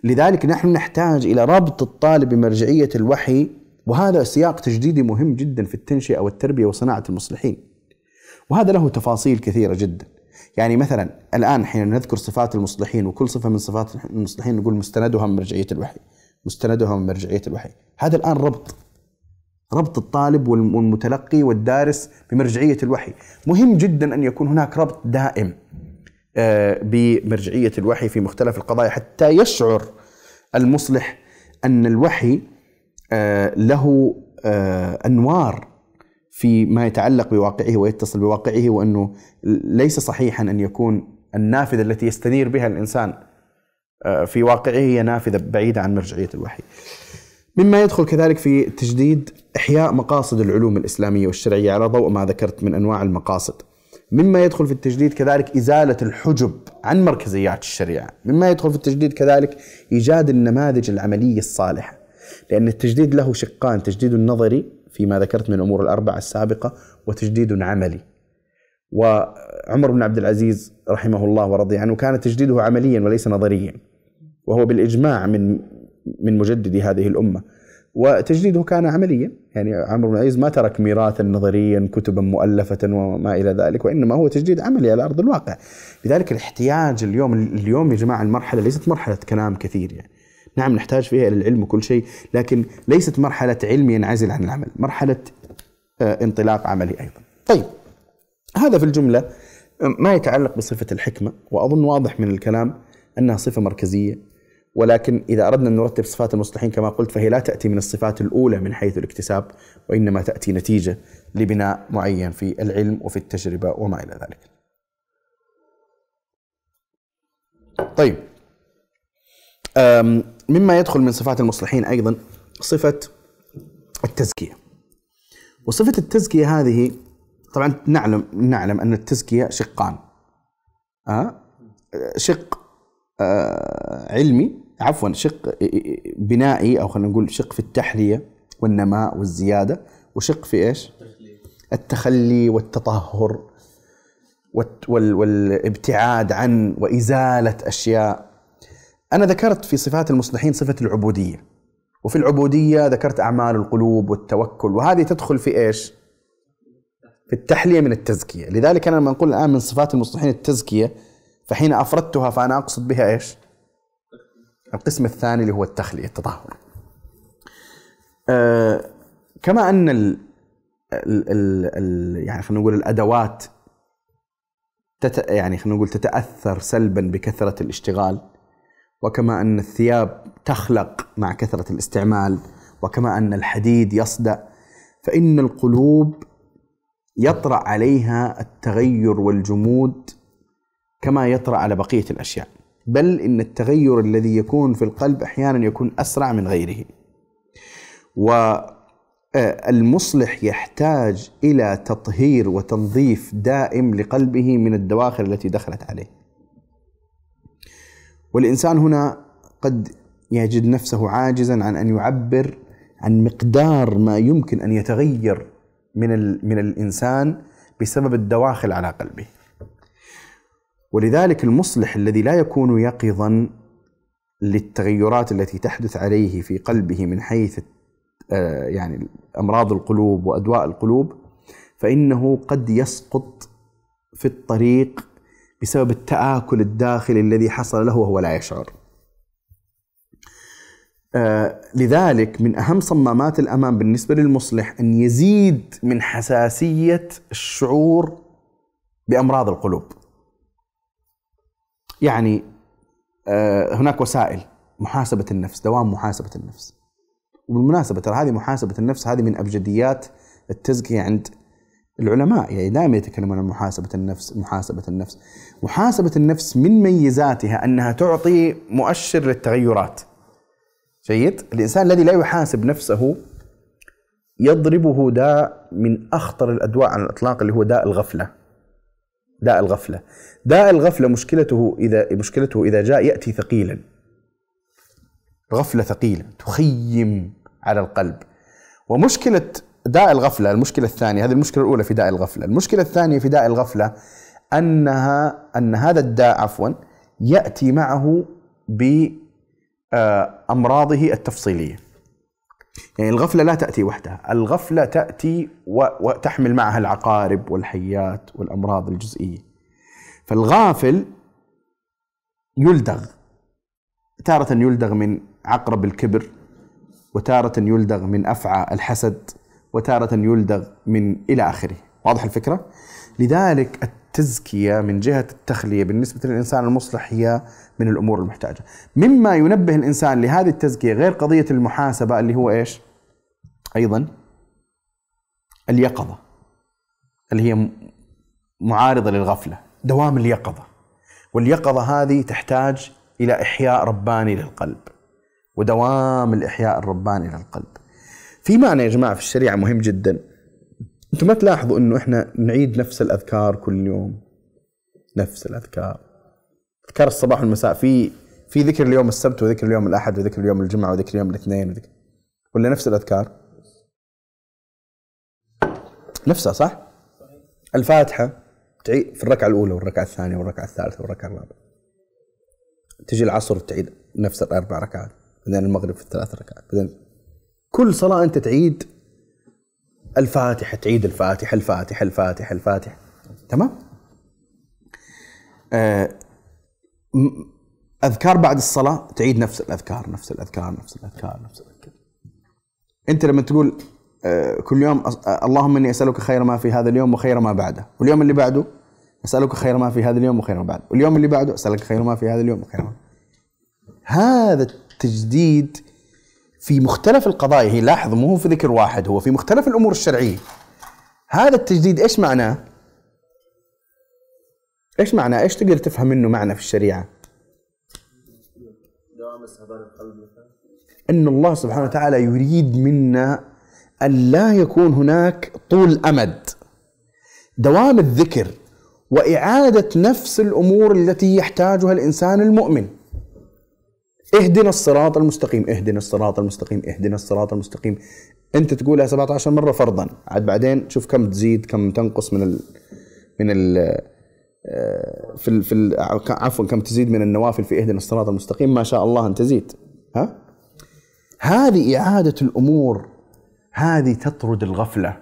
لذلك نحن نحتاج إلى ربط الطالب بمرجعية الوحي وهذا سياق تجديدي مهم جدا في التنشئة والتربية وصناعة المصلحين. وهذا له تفاصيل كثيرة جدا. يعني مثلا الآن حين نذكر صفات المصلحين وكل صفة من صفات المصلحين نقول مستندها من مرجعية الوحي مستندها من مرجعية الوحي. هذا الآن ربط. ربط الطالب والمتلقي والدارس بمرجعية الوحي مهم جدا أن يكون هناك ربط دائم آه، بمرجعية الوحي في مختلف القضايا حتى يشعر المصلح أن الوحي آه، له آه، أنوار فيما يتعلق بواقعه ويتصل بواقعه وأنه ليس صحيحا أن يكون النافذة التي يستنير بها الإنسان آه، في واقعه هي نافذة بعيدة عن مرجعية الوحي. مما يدخل كذلك في تجديد إحياء مقاصد العلوم الإسلامية والشرعية على ضوء ما ذكرت من أنواع المقاصد. مما يدخل في التجديد كذلك إزالة الحجب عن مركزيات الشريعة. مما يدخل في التجديد كذلك إيجاد النماذج العملية الصالحة. لأن التجديد له شقان تجديد نظري فيما ذكرت من الأمور الأربعة السابقة وتجديد عملي. وعمر بن عبد العزيز رحمه الله ورضي عنه كان تجديده عمليا وليس نظريا. وهو بالإجماع من من مجددي هذه الأمة. وتجديده كان عمليا. يعني عمرو بن العزيز ما ترك ميراثا نظريا كتبا مؤلفة وما إلى ذلك وإنما هو تجديد عملي على أرض الواقع. لذلك الاحتياج اليوم اليوم يا جماعة المرحلة ليست مرحلة كلام كثير يعني. نعم نحتاج فيها إلى العلم وكل شيء لكن ليست مرحلة علم ينعزل عن العمل مرحلة آه، انطلاق عملي أيضا. طيب هذا في الجملة ما يتعلق بصفة الحكمة وأظن واضح من الكلام أنها صفة مركزية. ولكن إذا أردنا أن نرتب صفات المصلحين كما قلت فهي لا تأتي من الصفات الأولى من حيث الاكتساب وإنما تأتي نتيجة لبناء معين في العلم وفي التجربة وما إلى ذلك. طيب. مما يدخل من صفات المصلحين أيضا صفة التزكية. وصفة التزكية هذه طبعا نعلم نعلم أن التزكية شقان. أه؟ شق. علمي عفوا شق بنائي أو خلينا نقول شق في التحلية والنماء والزيادة وشق في إيش؟ التخلي والتطهر والابتعاد عن وإزالة أشياء. أنا ذكرت في صفات المصلحين صفة العبودية. وفي العبودية ذكرت أعمال القلوب والتوكل وهذه تدخل في إيش؟ في التحلية من التزكية، لذلك أنا لما نقول الآن من صفات المصلحين التزكية فحين أفردتها فأنا أقصد بها إيش؟ القسم الثاني اللي هو التخلية التطهر آه كما أن ال ال ال ال يعني خلينا نقول الأدوات تت يعني خلينا نقول تتأثر سلبا بكثرة الاشتغال وكما أن الثياب تخلق مع كثرة الاستعمال وكما أن الحديد يصدأ فإن القلوب يطرأ عليها التغير والجمود كما يطرأ على بقية الأشياء. بل إن التغير الذي يكون في القلب أحيانا يكون أسرع من غيره. والمصلح يحتاج إلى تطهير وتنظيف دائم لقلبه من الدواخل التي دخلت عليه. والإنسان هنا قد يجد نفسه عاجزا عن أن يعبر عن مقدار ما يمكن أن يتغير من من الإنسان بسبب الدواخل على قلبه. ولذلك المصلح الذي لا يكون يقظا للتغيرات التي تحدث عليه في قلبه من حيث آه، يعني أمراض القلوب وأدواء القلوب فإنه قد يسقط في الطريق بسبب التآكل الداخلي الذي حصل له وهو لا يشعر. آه، لذلك من أهم صمامات الامان بالنسبة للمصلح أن يزيد من حساسية الشعور بأمراض القلوب. يعني آه، هناك وسائل. محاسبة النفس. دوام محاسبة النفس. وبالمناسبة ترى هذه محاسبة النفس هذه من أبجديات التزكية عند العلماء. يعني دائما يتكلمون عن محاسبة النفس محاسبة النفس. محاسبة النفس من ميزاتها أنها تعطي مؤشر للتغيرات. جيد؟ الإنسان الذي لا يحاسب نفسه يضربه داء من أخطر الأدواء على الإطلاق اللي هو داء الغفلة. داء الغفلة. داء الغفلة مشكلته إذا مشكلته إذا جاء يأتي ثقيلا. غفلة ثقيلة تخيم على القلب. ومشكلة داء الغفلة المشكلة الثانية هذه المشكلة الأولى في داء الغفلة. المشكلة الثانية في داء الغفلة أنها أن هذا الداء عفوا يأتي معه بأمراضه التفصيلية. يعني الغفلة لا تأتي وحدها. الغفلة تأتي وتحمل معها العقارب والحيات والأمراض الجزئية. فالغافل يلدغ. تارة يلدغ من عقرب الكبر وتارة يلدغ من أفعى الحسد وتارة يلدغ من إلى آخره. واضح الفكرة؟ لذلك التزكية من جهة التخلية بالنسبة للإنسان المصلح هي من الأمور المحتاجة. مما ينبه الإنسان لهذه التزكية غير قضية المحاسبة اللي هو إيش؟ أيضا اليقظة اللي هي معارضة للغفلة دوام اليقظة. واليقظة هذه تحتاج إلى إحياء رباني للقلب ودوام الإحياء الرباني للقلب. في معنى يا جماعة في الشريعة مهم جدا. أنتم ما تلاحظوا انه إحنا نعيد نفس الأذكار كل يوم. نفس الأذكار. أذكار الصباح والمساء. في في ذكر اليوم السبت وذكر اليوم الأحد وذكر اليوم الجمعة وذكر اليوم الاثنين وذكر ولا نفس الأذكار؟ نفسها صح؟ الفاتحة تعيد في الركعة الأولى والركعة الثانية والركعة الثالثة والركعة الرابعة. تجي العصر تعيد نفس الأربع ركعات بعدين المغرب في الثلاث ركعات بعدين كل صلاة أنت تعيد الفاتحة تعيد الفاتحة الفاتحة الفاتحة الفاتحة. تمام؟ آه أذكار بعد الصلاة تعيد نفس الأذكار نفس الأذكار نفس الأذكار نفس الأذكار. أنت لما تقول آه كل يوم آه اللهم إني أسألك خير ما في هذا اليوم وخير ما بعده. واليوم اللي بعده أسألك خير ما في هذا اليوم وخير ما بعده. واليوم اللي بعده أسألك خير ما في هذا اليوم وخير ما هذا التجديد في مختلف القضايا هي لاحظ مو في ذكر واحد هو في مختلف الأمور الشرعية هذا التجديد إيش معناه؟ إيش معناه؟ إيش تقدر تفهم منه معنى في الشريعة؟ إن الله سبحانه وتعالى يريد منا أن لا يكون هناك طول أمد دوام الذكر وإعادة نفس الأمور التي يحتاجها الإنسان المؤمن اهدنا الصراط المستقيم اهدنا الصراط المستقيم اهدنا الصراط المستقيم. انت تقولها 17 مرة فرضا. عاد بعدين شوف كم تزيد كم تنقص من ال من ال آه، في ال في ال عفوا كم تزيد من النوافل في اهدنا الصراط المستقيم. ما شاء الله ان تزيد ها؟ هذه إعادة الأمور. هذه تطرد الغفلة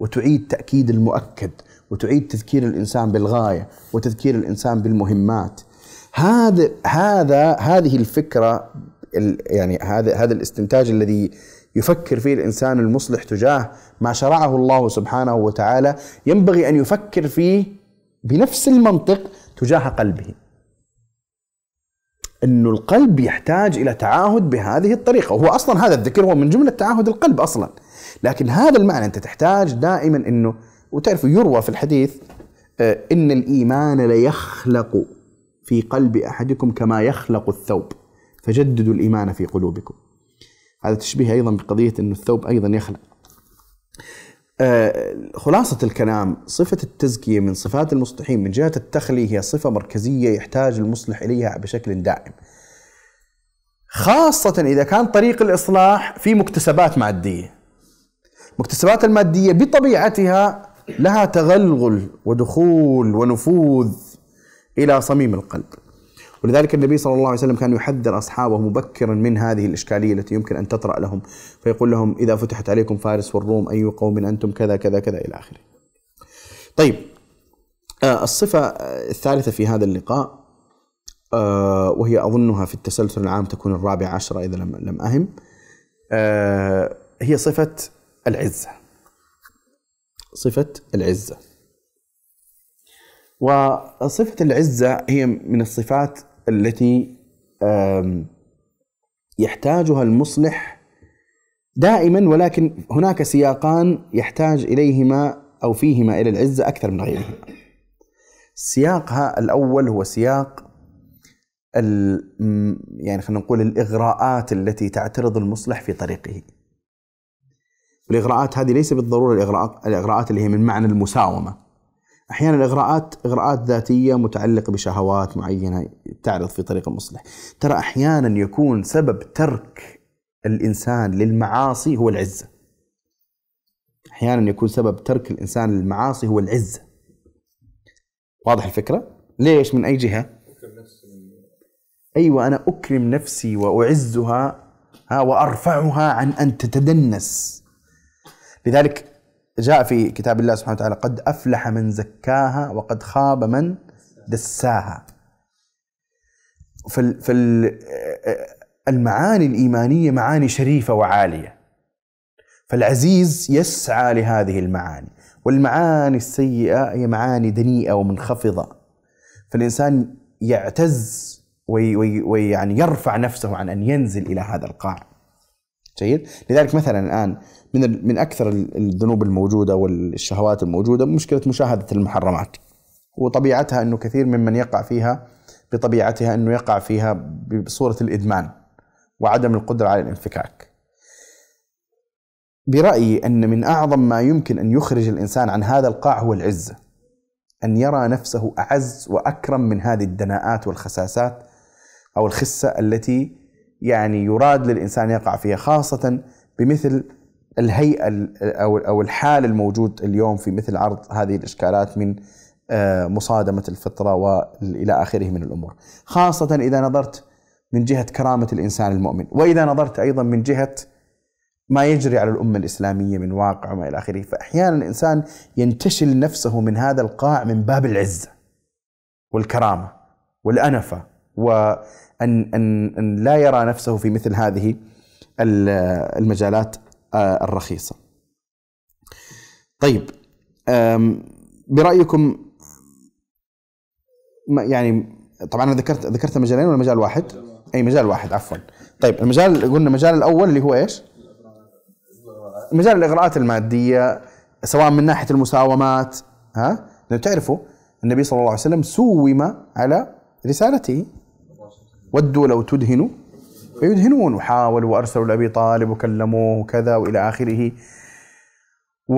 وتعيد تأكيد المؤكد وتعيد تذكير الإنسان بالغاية وتذكير الإنسان بالمهمات. هذا هذا هذه الفكرة يعني هذا هذا الاستنتاج الذي يفكر فيه الإنسان المصلح تجاه ما شرعه الله سبحانه وتعالى ينبغي أن يفكر فيه بنفس المنطق تجاه قلبه. إنه القلب يحتاج إلى تعاهد بهذه الطريقة وهو أصلا هذا الذكر هو من جملة تعاهد القلب أصلا. لكن هذا المعنى أنت تحتاج دائما انه وتعرف يروى في الحديث آه، إن الإيمان ليخلق في قلب أحدكم كما يخلق الثوب. فجددوا الإيمان في قلوبكم. هذا تشبيه أيضا بقضية إنه الثوب أيضا يخلق. آه خلاصة الكلام صفة التزكية من صفات المصلحين من جهة التخلي هي صفة مركزية يحتاج المصلح إليها بشكل دائم. خاصة إذا كان طريق الإصلاح في مكتسبات مادية. مكتسبات المادية بطبيعتها لها تغلغل ودخول ونفوذ إلى صميم القلب. ولذلك النبي صلى الله عليه وسلم كان يحذر أصحابه مبكرا من هذه الإشكالية التي يمكن أن تطرأ لهم فيقول لهم إذا فتحت عليكم فارس والروم أي قوم أنتم كذا كذا كذا إلى آخره. طيب آه، الصفة الثالثة في هذا اللقاء آه، وهي أظنها في التسلسل العام تكون الرابعه عشره إذا لم لم أهم آه، هي صفة العزة. صفة العزة. وصفة العزة هي من الصفات التي يحتاجها المصلح دائما ولكن هناك سياقان يحتاج إليهما أو فيهما إلى العزة أكثر من غيرهما. سياقها الأول هو سياق يعني خلينا نقول الإغراءات التي تعترض المصلح في طريقه. والإغراءات هذه ليس بالضرورة الإغراءات, الإغراءات اللي هي من معنى المساومة. أحيانا الإغراءات إغراءات ذاتية متعلقة بشهوات معينة تعرض في طريق المصلح. ترى أحيانا يكون سبب ترك الإنسان للمعاصي هو العزة. أحيانا يكون سبب ترك الإنسان للمعاصي هو العزة. واضح الفكرة؟ ليش؟ من أي جهة؟ أيوه أنا أكرم نفسي وأعزها ها وأرفعها عن أن تتدنس. لذلك جاء في كتاب الله سبحانه وتعالى قد أفلح من زكاها وقد خاب من دساها. فالمعاني الإيمانية معاني شريفة وعالية. فالعزيز يسعى لهذه المعاني والمعاني السيئة هي معاني دنيئة ومنخفضة. فالإنسان يعتز ويعني يرفع نفسه عن أن ينزل إلى هذا القاع جيد؟ لذلك مثلا الآن من من أكثر الذنوب الموجودة والشهوات الموجودة مشكلة مشاهدة المحرمات وطبيعتها أنه كثير ممن يقع فيها بطبيعتها أنه يقع فيها بصورة الإدمان وعدم القدرة على الانفكاك. برأيي أن من أعظم ما يمكن أن يخرج الإنسان عن هذا القاع هو العزة أن يرى نفسه أعز وأكرم من هذه الدناءات والخساسات أو الخسة التي يعني يراد للإنسان يقع فيها خاصة بمثل الهيئة أو أو الحال الموجود اليوم في مثل عرض هذه الإشكالات من آه، مصادمة الفطرة وإلى آخره من الأمور. خاصة إذا نظرت من جهة كرامة الإنسان المؤمن وإذا نظرت أيضا من جهة ما يجري على الأمة الإسلامية من واقع وما إلى آخره فأحيانا الإنسان ينتشل نفسه من هذا القاع من باب العزة والكرامة والأنفة وأن أن أن لا يرى نفسه في مثل هذه المجالات الرخيصة طيب برأيكم يعني طبعا أنا ذكرت ذكرت مجالين ولا مجال واحد؟ أي مجال واحد عفوا. طيب المجال قلنا المجال الأول اللي هو إيش؟ مجال الإغراءات المادية سواء من ناحية المساومات ها؟ لأن تعرفوا النبي صلى الله عليه وسلم سوم على رسالته ودوا لو تدهنوا فيدهنون وحاولوا وارسلوا لأبي طالب وكلموه وكذا وإلى آخره. و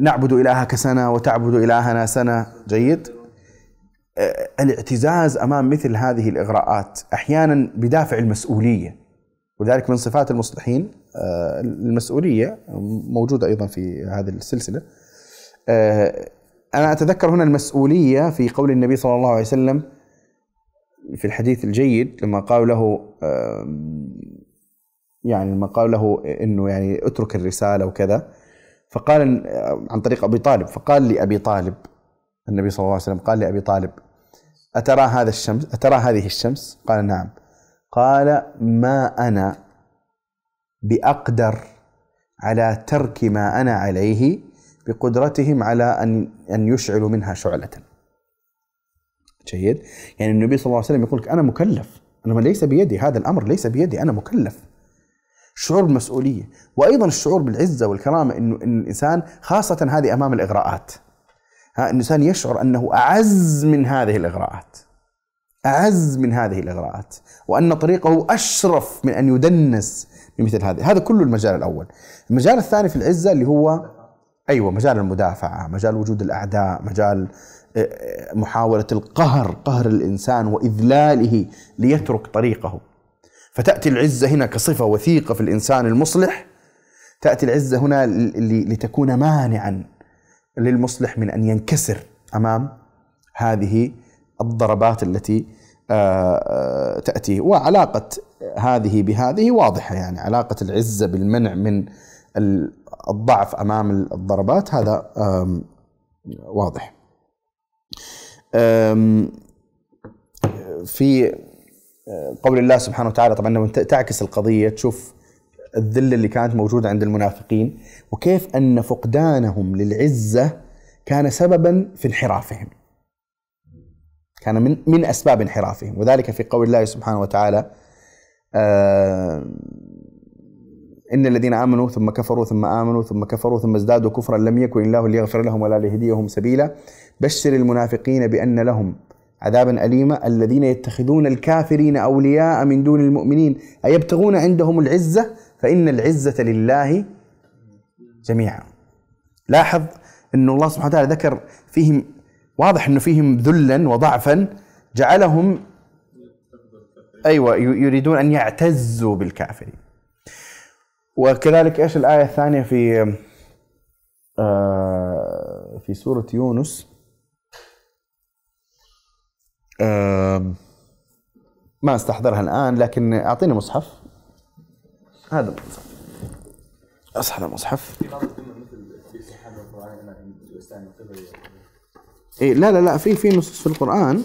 نعبد إلهك سنة وتعبد إلهنا سنة. جيد. الاعتزاز أمام مثل هذه الإغراءات أحيانا بدافع المسؤولية ولذلك من صفات المصلحين. آه، المسؤولية موجودة أيضا في هذه السلسلة. آه، أنا أتذكر هنا المسؤولية في قول النبي صلى الله عليه وسلم في الحديث الجيد لما قال له يعني لما قال له إنه يعني اترك الرسالة وكذا فقال عن طريق أبي طالب فقال لأبي طالب النبي صلى الله عليه وسلم قال لأبي طالب أترى هذا الشمس أترى هذه الشمس؟ قال نعم. قال ما أنا بأقدر على ترك ما أنا عليه بقدرتهم على أن أن يشعلوا منها شعلة. جيد؟ يعني النبي صلى الله عليه وسلم يقول لك أنا مكلف. أنا ليس بيدي هذا الأمر ليس بيدي أنا مكلف. الشعور بالمسؤولية وأيضا الشعور بالعزة والكرامة إنه إن الإنسان خاصة هذه أمام الإغراءات. الإنسان يشعر أنه أعز من هذه الإغراءات. أعز من هذه الإغراءات وأن طريقه أشرف من أن يدنس بمثل هذه. هذا كله المجال الأول. المجال الثاني في العزة اللي هو أيوة مجال المدافعة مجال وجود الأعداء مجال محاولة القهر قهر الإنسان وإذلاله ليترك طريقه. فتأتي العزة هنا كصفة وثيقة في الإنسان المصلح. تأتي العزة هنا لتكون مانعا للمصلح من أن ينكسر أمام هذه الضربات التي آه، آه، تأتيه. وعلاقة هذه بهذه واضحة يعني علاقة العزة بالمنع من الضعف أمام الضربات هذا واضح. في آه، قول الله سبحانه وتعالى طبعا لما تعكس القضية تشوف الذله اللي كانت موجودة عند المنافقين وكيف أن فقدانهم للعزة كان سببا في انحرافهم. كان من من أسباب انحرافهم وذلك في قول الله سبحانه وتعالى آه إن الذين آمنوا ثم كفروا ثم آمنوا ثم كفروا ثم ازدادوا كفرا لم يكن الله ليغفر لهم ولا ليهديهم سبيلا بشر المنافقين بأن لهم عذابا أليما الذين يتخذون الكافرين أولياء من دون المؤمنين. أيبتغون عندهم العزة؟ فإن العزة لله جميعا. لاحظ أن الله سبحانه وتعالى ذكر فيهم واضح أنه فيهم ذلا وضعفا جعلهم أيوة يريدون أن يعتزوا بالكافرين. وكذلك إيش الآية الثانية في آه في سورة يونس؟ ما استحضرها الآن لكن أعطيني مصحف. هذا المصحف. هذا المصحف. إيه لا لا لا في في نصوص في القرآن.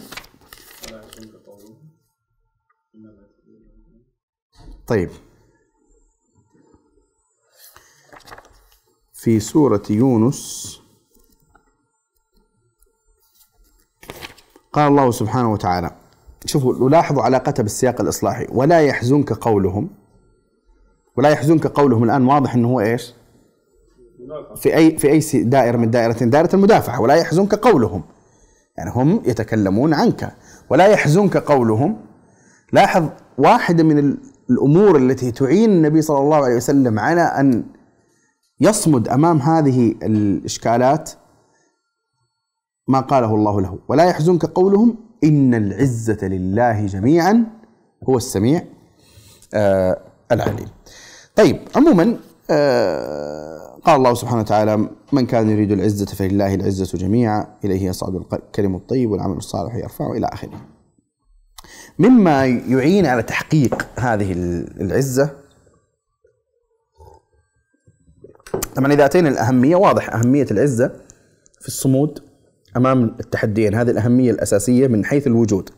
طيب. في سورة يونس. قال الله سبحانه وتعالى شوفوا لاحظوا علاقتها بالسياق الإصلاحي ولا يحزنك قولهم ولا يحزنك قولهم الآن واضح إنه هو إيش؟ في أي في أي دائرة من دائرتين دائرة المدافعة ولا يحزنك قولهم يعني هم يتكلمون عنك ولا يحزنك قولهم لاحظ واحدة من الأمور التي تعين النبي صلى الله عليه وسلم على أن يصمد أمام هذه الإشكالات ما قاله الله له ولا يحزنك قولهم إن العزة لله جميعا هو السميع آه العليم. طيب عموما آه قال الله سبحانه وتعالى من كان يريد العزة فلله العزة جميعا إليه يصعد الكلم الطيب والعمل الصالح يرفعه إلى آخره. مما يعين على تحقيق هذه العزة طبعا إذا أتينا الأهمية واضح أهمية العزة في الصمود أمام التحديين. هذه الأهمية الأساسية من حيث الوجود.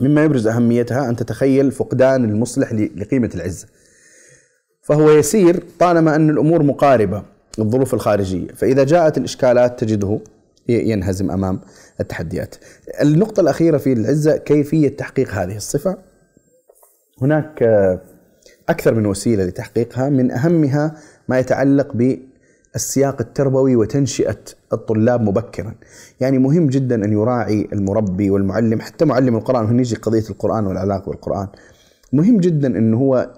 مما يبرز أهميتها أن تتخيل فقدان المصلح لقيمة العزه فهو يسير طالما أن الأمور مقاربة الظروف الخارجية. فإذا جاءت الإشكالات تجده ينهزم أمام التحديات. النقطة الأخيرة في العزة كيفية تحقيق هذه الصفة. هناك أكثر من وسيلة لتحقيقها. من أهمها ما يتعلق بالسياق التربوي وتنشئة الطلاب مبكرا. يعني مهم جدا أن يراعي المربي والمعلم حتى معلم القرآن هنيجي قضية القرآن والعلاقة بالقرآن. مهم جدا انه هو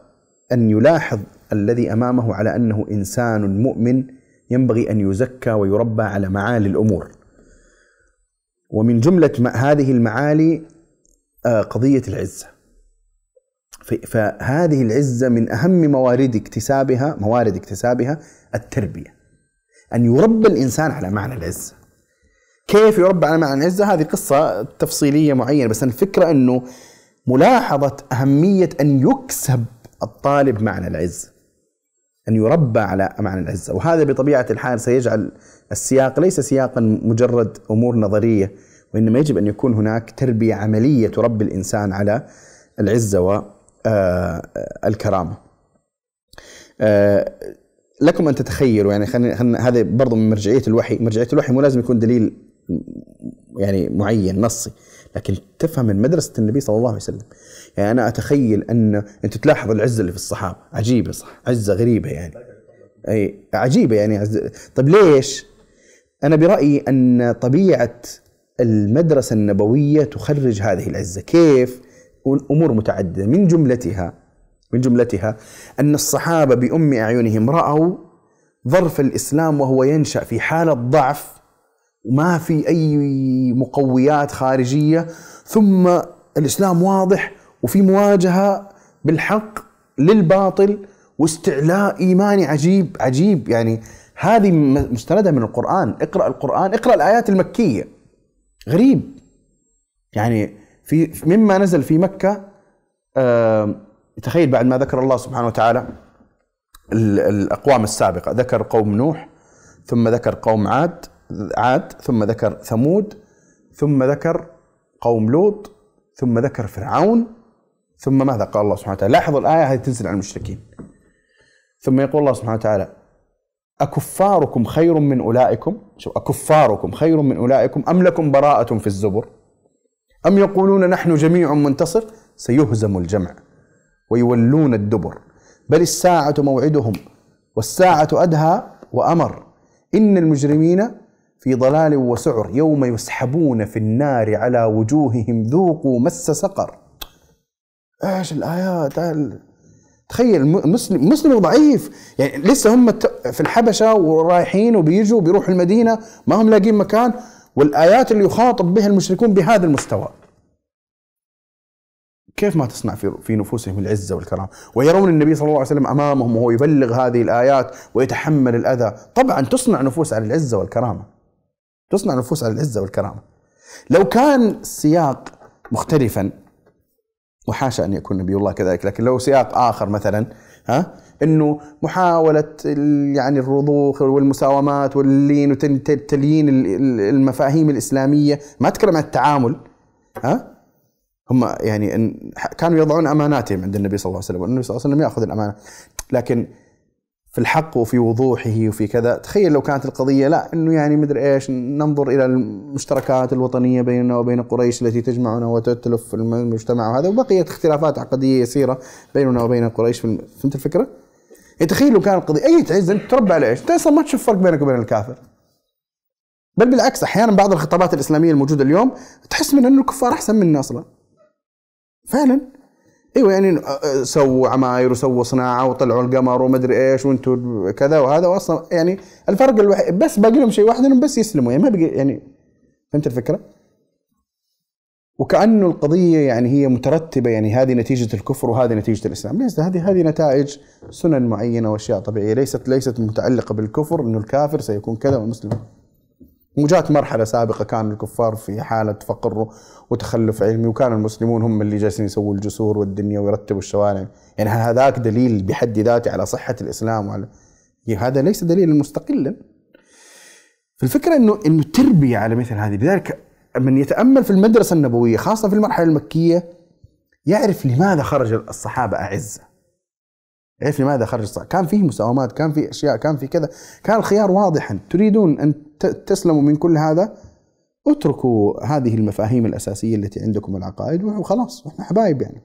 أن يلاحظ الذي أمامه على أنه إنسان مؤمن ينبغي أن يزكى ويربى على معالي الأمور. ومن جملة هذه المعالي آه، قضية العزة. فهذه العزة من أهم موارد اكتسابها موارد اكتسابها التربية. أن يربى الإنسان على معنى العزه. كيف يربى على معنى العزه؟ هذه قصة تفصيلية معينة بس الفكرة إنه ملاحظة أهمية أن يكسب الطالب معنى العزه. أن يربى على معنى العزة وهذا بطبيعة الحال سيجعل السياق ليس سياقا مجرد أمور نظرية وإنما يجب أن يكون هناك تربية عملية تربي الإنسان على العزة والكرامة آه، آه، لكم أن تتخيلوا يعني خلينا هذا برضو من مرجعية الوحي. مرجعية الوحي مو لازم يكون دليل يعني معين نصي. لكن تفهم من مدرسة النبي صلى الله عليه وسلم. يعني أنا أتخيل أن أنت تلاحظ العزة اللي في الصحابة. عجيبة صح عزة غريبة يعني. أي عجيبة يعني. عزة. طيب ليش؟ أنا برأيي أن طبيعة المدرسة النبوية تخرج هذه العزة. كيف؟ أمور متعددة. من جملتها من جملتها أن الصحابة بأم أعينهم رأوا ظرف الإسلام وهو ينشأ في حالة ضعف وما في أي مقويات خارجية ثم الإسلام واضح وفي مواجهة بالحق للباطل واستعلاء إيماني عجيب عجيب. يعني هذه مستندة من القرآن. اقرأ القرآن اقرأ الآيات المكية. غريب. يعني في مما نزل في مكة تخيل بعد ما ذكر الله سبحانه وتعالى الأقوام السابقة. ذكر قوم نوح ثم ذكر قوم عاد عاد ثم ذكر ثمود ثم ذكر قوم لوط ثم ذكر فرعون ثم ماذا قال الله سبحانه وتعالى؟ لاحظوا الآية هذه تنزل على المشركين. ثم يقول الله سبحانه وتعالى أكفاركم خير من أولئكم؟ شو أكفاركم خير من أولئكم أم لكم براءة في الزبر؟ أم يقولون نحن جميع منتصر؟ سيهزم الجمع. ويولون الدبر. بل الساعة موعدهم والساعة أدهى وأمر. إن المجرمين في ضلال وسعر يوم يسحبون في النار على وجوههم. ذوقوا مس سقر. إيش الآيات؟ تخيل مسلم مسلم ضعيف. يعني لسه هم في الحبشة ورايحين وبيجوا بيروحوا المدينة ما هم لاقين مكان. والآيات اللي يخاطب بها المشركون بهذا المستوى. كيف ما تصنع في في نفوسهم العزة والكرامة؟ ويرون النبي صلى الله عليه وسلم أمامهم وهو يبلغ هذه الآيات ويتحمل الأذى. طبعا تصنع نفوس على العزة والكرامة. تصنع نفوس على العزة والكرامة. لو كان السياق مختلفا وحاشا أن يكون نبي الله كذلك لكن لو سياق آخر مثلا ها إنه محاولة يعني الرضوخ والمساومات واللين وتليين المفاهيم الإسلامية ما أتكلم عن التعامل ها هم يعني كانوا يضعون أماناتهم عند النبي صلى الله عليه وسلم والنبي صلى الله عليه وسلم يأخذ الأمانة لكن في الحق وفي وضوحه وفي كذا تخيل لو كانت القضية لا أنه يعني مدري إيش ننظر إلى المشتركات الوطنية بيننا وبين قريش التي تجمعنا وتتلف المجتمع وهذا وبقيت اختلافات عقدية يسيرة بيننا وبين قريش فهمت الفكرة؟ يعني تخيل لو كانت القضية أي تعز أنت تربى على إيش؟ أنت أصلا ما تشوف فرق بينك وبين الكافر بل بالعكس أحيانا بعض الخطابات الإسلامية الموجودة اليوم تحس من أنه الكفار أحسن منا أصلا فعلا. إيوه يعني سووا عماير وسووا صناعة وطلعوا القمر ومدري إيش وأنتم كذا وهذا. واصلا يعني الفرق الوحيد بس باقي لهم شيء واحد إنهم بس يسلموا يعني ما بقي يعني فهمت الفكرة؟ وكأنه القضية يعني هي مترتبة يعني هذه نتيجة الكفر وهذه نتيجة الإسلام، ليس هذه هذه نتائج سنن معينة وأشياء طبيعية ليست ليست متعلقة بالكفر إنه الكافر سيكون كذا والمسلم وجات مرحلة سابقة كان الكفار في حالة فقر وتخلف علمي وكان المسلمون هم اللي جالسين يسووا الجسور والدنيا ويرتبوا الشوارع. يعني هذاك دليل بحد ذاته على صحة الإسلام وعلى هذا ليس دليلا مستقلا. فالفكرة إنه إنه التربية على مثل هذه لذلك من يتأمل في المدرسة النبوية خاصة في المرحلة المكية يعرف لماذا خرج الصحابة أعزة يعرف لماذا خرج الصحابة كان فيه مساومات كان فيه أشياء كان في كذا. كان الخيار واضحا تريدون أن تسلموا من كل هذا؟ اتركوا هذه المفاهيم الأساسية التي عندكم العقائد وخلاص. إحنا حبايب يعني.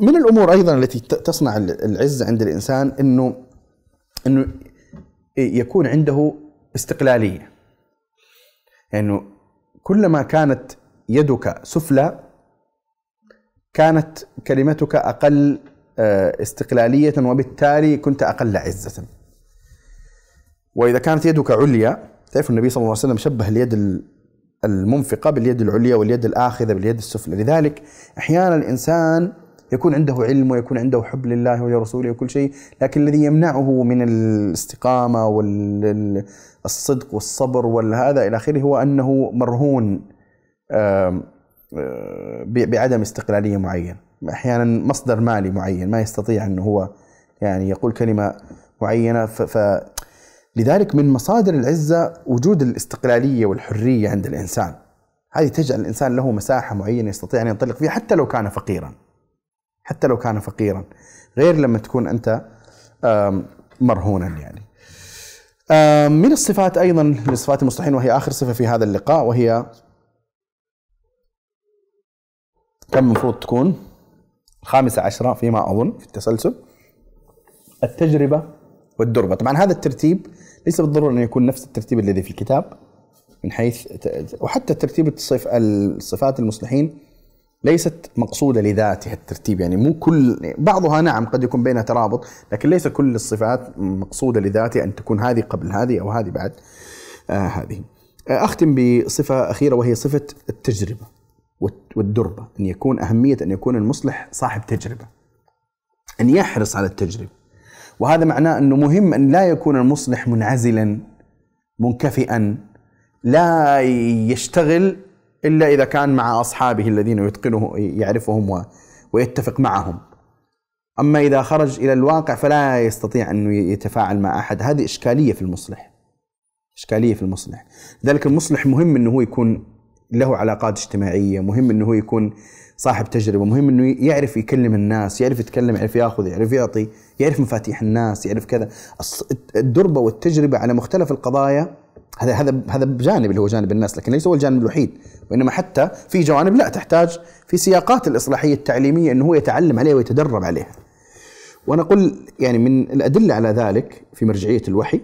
من الأمور أيضا التي تصنع العزة عند الإنسان أنه أنه يكون عنده استقلالية. يعني كلما كانت يدك سفلى كانت كلمتك أقل آه، استقلالية وبالتالي كنت أقل عزة. وإذا كانت يدك عليا تعرف النبي صلى الله عليه وسلم شبه اليد المنفقة باليد العليا واليد الآخذة باليد السفلى. لذلك أحيانا الإنسان يكون عنده علم ويكون عنده حب لله ولرسوله وكل شيء لكن الذي يمنعه من الاستقامة والصدق والصبر والهذا إلى آخره هو أنه مرهون بعدم استقلالية معينة. أحيانا مصدر مالي معين ما يستطيع أنه هو يعني يقول كلمة معينة. ف لذلك من مصادر العزة وجود الاستقلالية والحرية عند الإنسان. هذه تجعل الإنسان له مساحة معينة يستطيع أن ينطلق فيها حتى لو كان فقيرا. حتى لو كان فقيرا. غير لما تكون أنت مرهونا يعني. من الصفات أيضا من صفات المصلحين وهي آخر صفة في هذا اللقاء وهي كم المفروض تكون؟ الخامسة عشرة فيما أظن في التسلسل. التجربة والدربة. طبعا هذا الترتيب ليس بالضرورة أن يكون نفس الترتيب الذي في الكتاب من حيث وحتى ترتيب الصف الصفات المصلحين ليست مقصودة لذاتها الترتيب. يعني مو كل بعضها نعم قد يكون بينها ترابط لكن ليس كل الصفات مقصودة لذاتها أن تكون هذه قبل هذه أو هذه بعد آه هذه. آه أختم بصفة أخيرة وهي صفة التجربة. والدربة أن يكون أهمية أن يكون المصلح صاحب تجربة أن يحرص على التجربة. وهذا معناه أنه مهم أن لا يكون المصلح منعزلا منكفئا لا يشتغل إلا إذا كان مع أصحابه الذين يتقنه يعرفهم ويتفق معهم. أما إذا خرج إلى الواقع فلا يستطيع أن يتفاعل مع أحد. هذه إشكالية في المصلح إشكالية في المصلح. لذلك المصلح مهم أنه هو يكون له علاقات اجتماعية مهم أنه هو يكون صاحب تجربة مهم أنه يعرف يكلم الناس يعرف يتكلم يعرف يأخذ يعرف يعطي يعرف مفاتيح الناس يعرف كذا الدربة والتجربة على مختلف القضايا هذا هذا هذا بجانب اللي هو جانب الناس لكن ليس هو الجانب الوحيد وإنما حتى في جوانب لا تحتاج في سياقات الإصلاحية التعليمية إنه هو يتعلم عليها ويتدرب عليها. وأنا أقول يعني من الأدلة على ذلك في مرجعية الوحي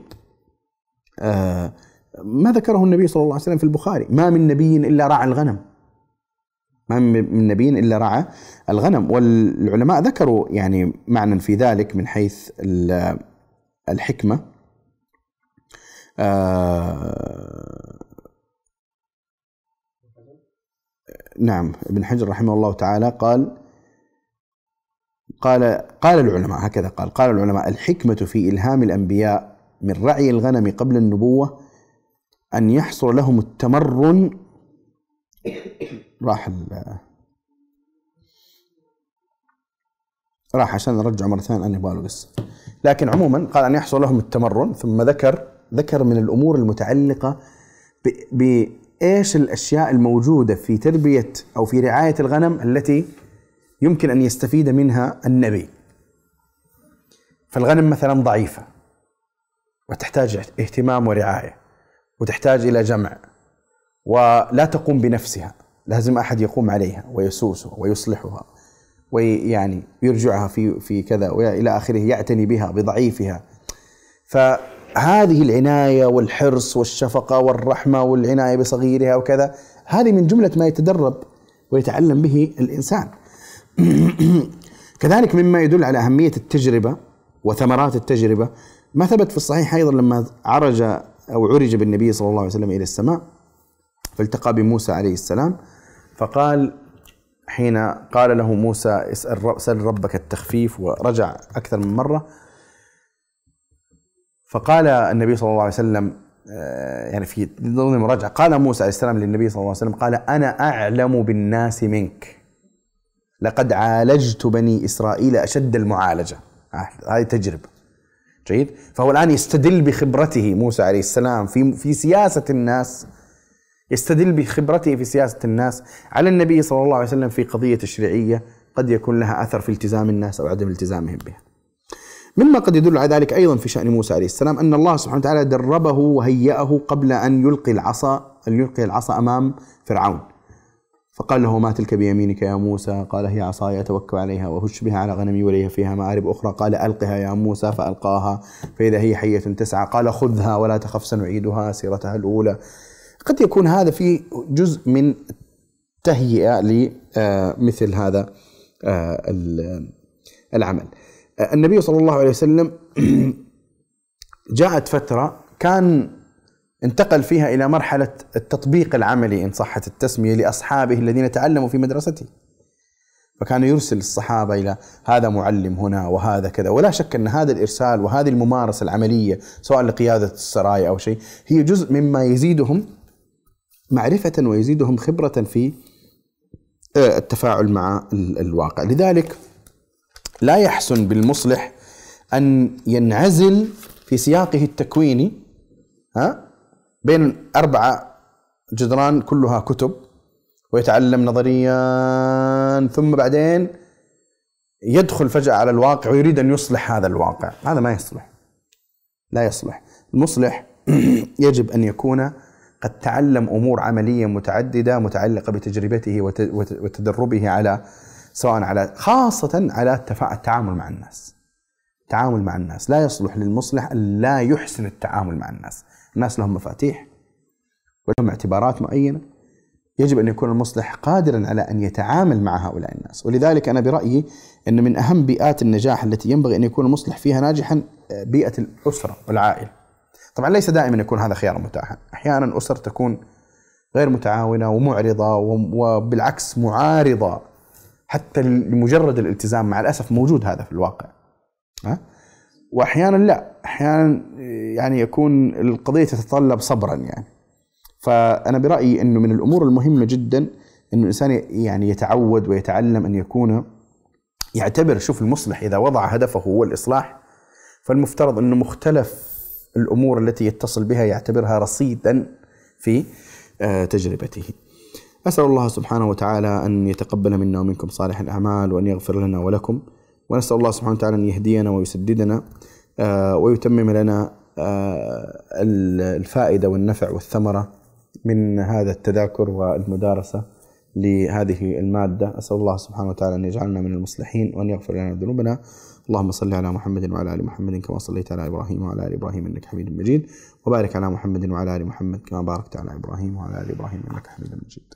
آه ما ذكره النبي صلى الله عليه وسلم في البخاري. ما من نبي إلا رعى الغنم. ما من نبي إلا رعى الغنم. والعلماء ذكروا يعني معنى في ذلك من حيث الحكمة. آه نعم ابن حجر رحمه الله تعالى قال قال قال العلماء هكذا قال قال العلماء الحكمة في إلهام الأنبياء من رعي الغنم قبل النبوة أن يحصل لهم التمرن. راح راح عشان نرجع مرة ثانية أن يبغى قصة لكن عموما قال أن يحصل لهم التمرن ثم ذكر ذكر من الأمور المتعلقة بايش الأشياء الموجودة في تربية أو في رعاية الغنم التي يمكن أن يستفيد منها النبي. فالغنم مثلا ضعيفة وتحتاج اهتمام ورعاية. وتحتاج إلى جمع. ولا تقوم بنفسها. لازم أحد يقوم عليها ويسوسها ويصلحها ويعني يرجعها في في كذا وإلى آخره يعتني بها بضعيفها. ف هذه العناية والحرص والشفقة والرحمة والعناية بصغيرها وكذا هذه من جملة ما يتدرب ويتعلم به الإنسان. كذلك مما يدل على أهمية التجربة وثمرات التجربة. ما ثبت في الصحيح أيضا لما عرج أو عرج بالنبي صلى الله عليه وسلم إلى السماء فالتقى بموسى عليه السلام فقال حين قال له موسى اسأل سل ربك التخفيف. ورجع أكثر من مرة. فقال النبي صلى الله عليه وسلم آه، يعني في ضمن المراجعة قال موسى عليه السلام للنبي صلى الله عليه وسلم قال أنا أعلم بالناس منك. لقد عالجت بني إسرائيل أشد المعالجة. آه، هذه تجربة. جيد. فهو الآن يستدل بخبرته موسى عليه السلام في في سياسة الناس. يستدل بخبرته في سياسة الناس على النبي صلى الله عليه وسلم في قضية تشريعية قد يكون لها أثر في التزام الناس أو عدم التزامهم بها. مما قد يدل على ذلك أيضا في شأن موسى عليه السلام أن الله سبحانه وتعالى دربه وهيأه قبل أن يلقي العصا أن يلقي العصا أمام فرعون. فقال له ما تلك بيمينك يا موسى؟ قال هي عصاي أتوكل عليها وهش بها على غنمي وليها فيها مآرب أخرى. قال ألقها يا موسى فألقاها. فإذا هي حية تسعى. قال خذها ولا تخف سنعيدها سيرتها الأولى. قد يكون هذا في جزء من تهيئة لمثل هذا آه، العمل. آه، النبي صلى الله عليه وسلم جاءت فترة كان انتقل فيها إلى مرحلة التطبيق العملي إن صحت التسمية لأصحابه الذين تعلموا في مدرسته فكان يرسل الصحابة إلى هذا معلم هنا وهذا كذا. ولا شك أن هذا الإرسال وهذه الممارسة العملية سواء لقيادة السرايا أو شيء هي جزء مما يزيدهم معرفة ويزيدهم خبرة في آه، التفاعل مع الواقع. لذلك لا يحسن بالمصلح أن ينعزل في سياقه التكويني ها؟ بين أربعة جدران كلها كتب ويتعلم نظريا ثم بعدين يدخل فجأة على الواقع ويريد أن يصلح هذا الواقع هذا ما يصلح لا يصلح المصلح يجب أن يكون قد تعلم أمور عملية متعددة متعلقة بتجربته وتدربه على سواء على خاصة على التعامل مع الناس. التعامل مع الناس لا يصلح للمصلح لا يحسن التعامل مع الناس. الناس لهم مفاتيح ولهم اعتبارات معينة. يجب أن يكون المصلح قادرا على أن يتعامل مع هؤلاء الناس، ولذلك أنا برأيي أن من أهم بيئات النجاح التي ينبغي أن يكون المصلح فيها ناجحا بيئة الأسرة والعائلة. طبعا ليس دائما يكون هذا خيارا متاحا. أحيانا أسر تكون غير متعاونة ومعرضة وبالعكس معارضة. حتى لمجرد الالتزام مع الأسف موجود هذا في الواقع. ها؟ واحيانا لا أحيانا يعني يكون القضية تتطلب صبرا يعني فأنا برأيي إنه من الأمور المهمة جدا إنه الإنسان يعني يتعود ويتعلم أن يكون يعتبر شوف المصلح إذا وضع هدفه هو الإصلاح فالمفترض إنه مختلف الأمور التي يتصل بها يعتبرها رصيدا في آه، تجربته. أسأل الله سبحانه وتعالى أن يتقبل منا ومنكم صالح الأعمال وأن يغفر لنا ولكم ونسأل الله سبحانه وتعالى أن يهدينا ويسددنا ويتمم لنا آه، الفائدة والنفع والثمرة من هذا التذاكر والمدارسة لهذه المادة، أسأل الله سبحانه وتعالى أن يجعلنا من المصلحين وأن يغفر لنا ذنوبنا. اللهم صل على محمد وعلى آل محمد كما صليت على إبراهيم وعلى آل إبراهيم إنك حميد مجيد. وبارك على محمد وعلى آل محمد كما باركت على إبراهيم وعلى آل إبراهيم إنك حميد مجيد.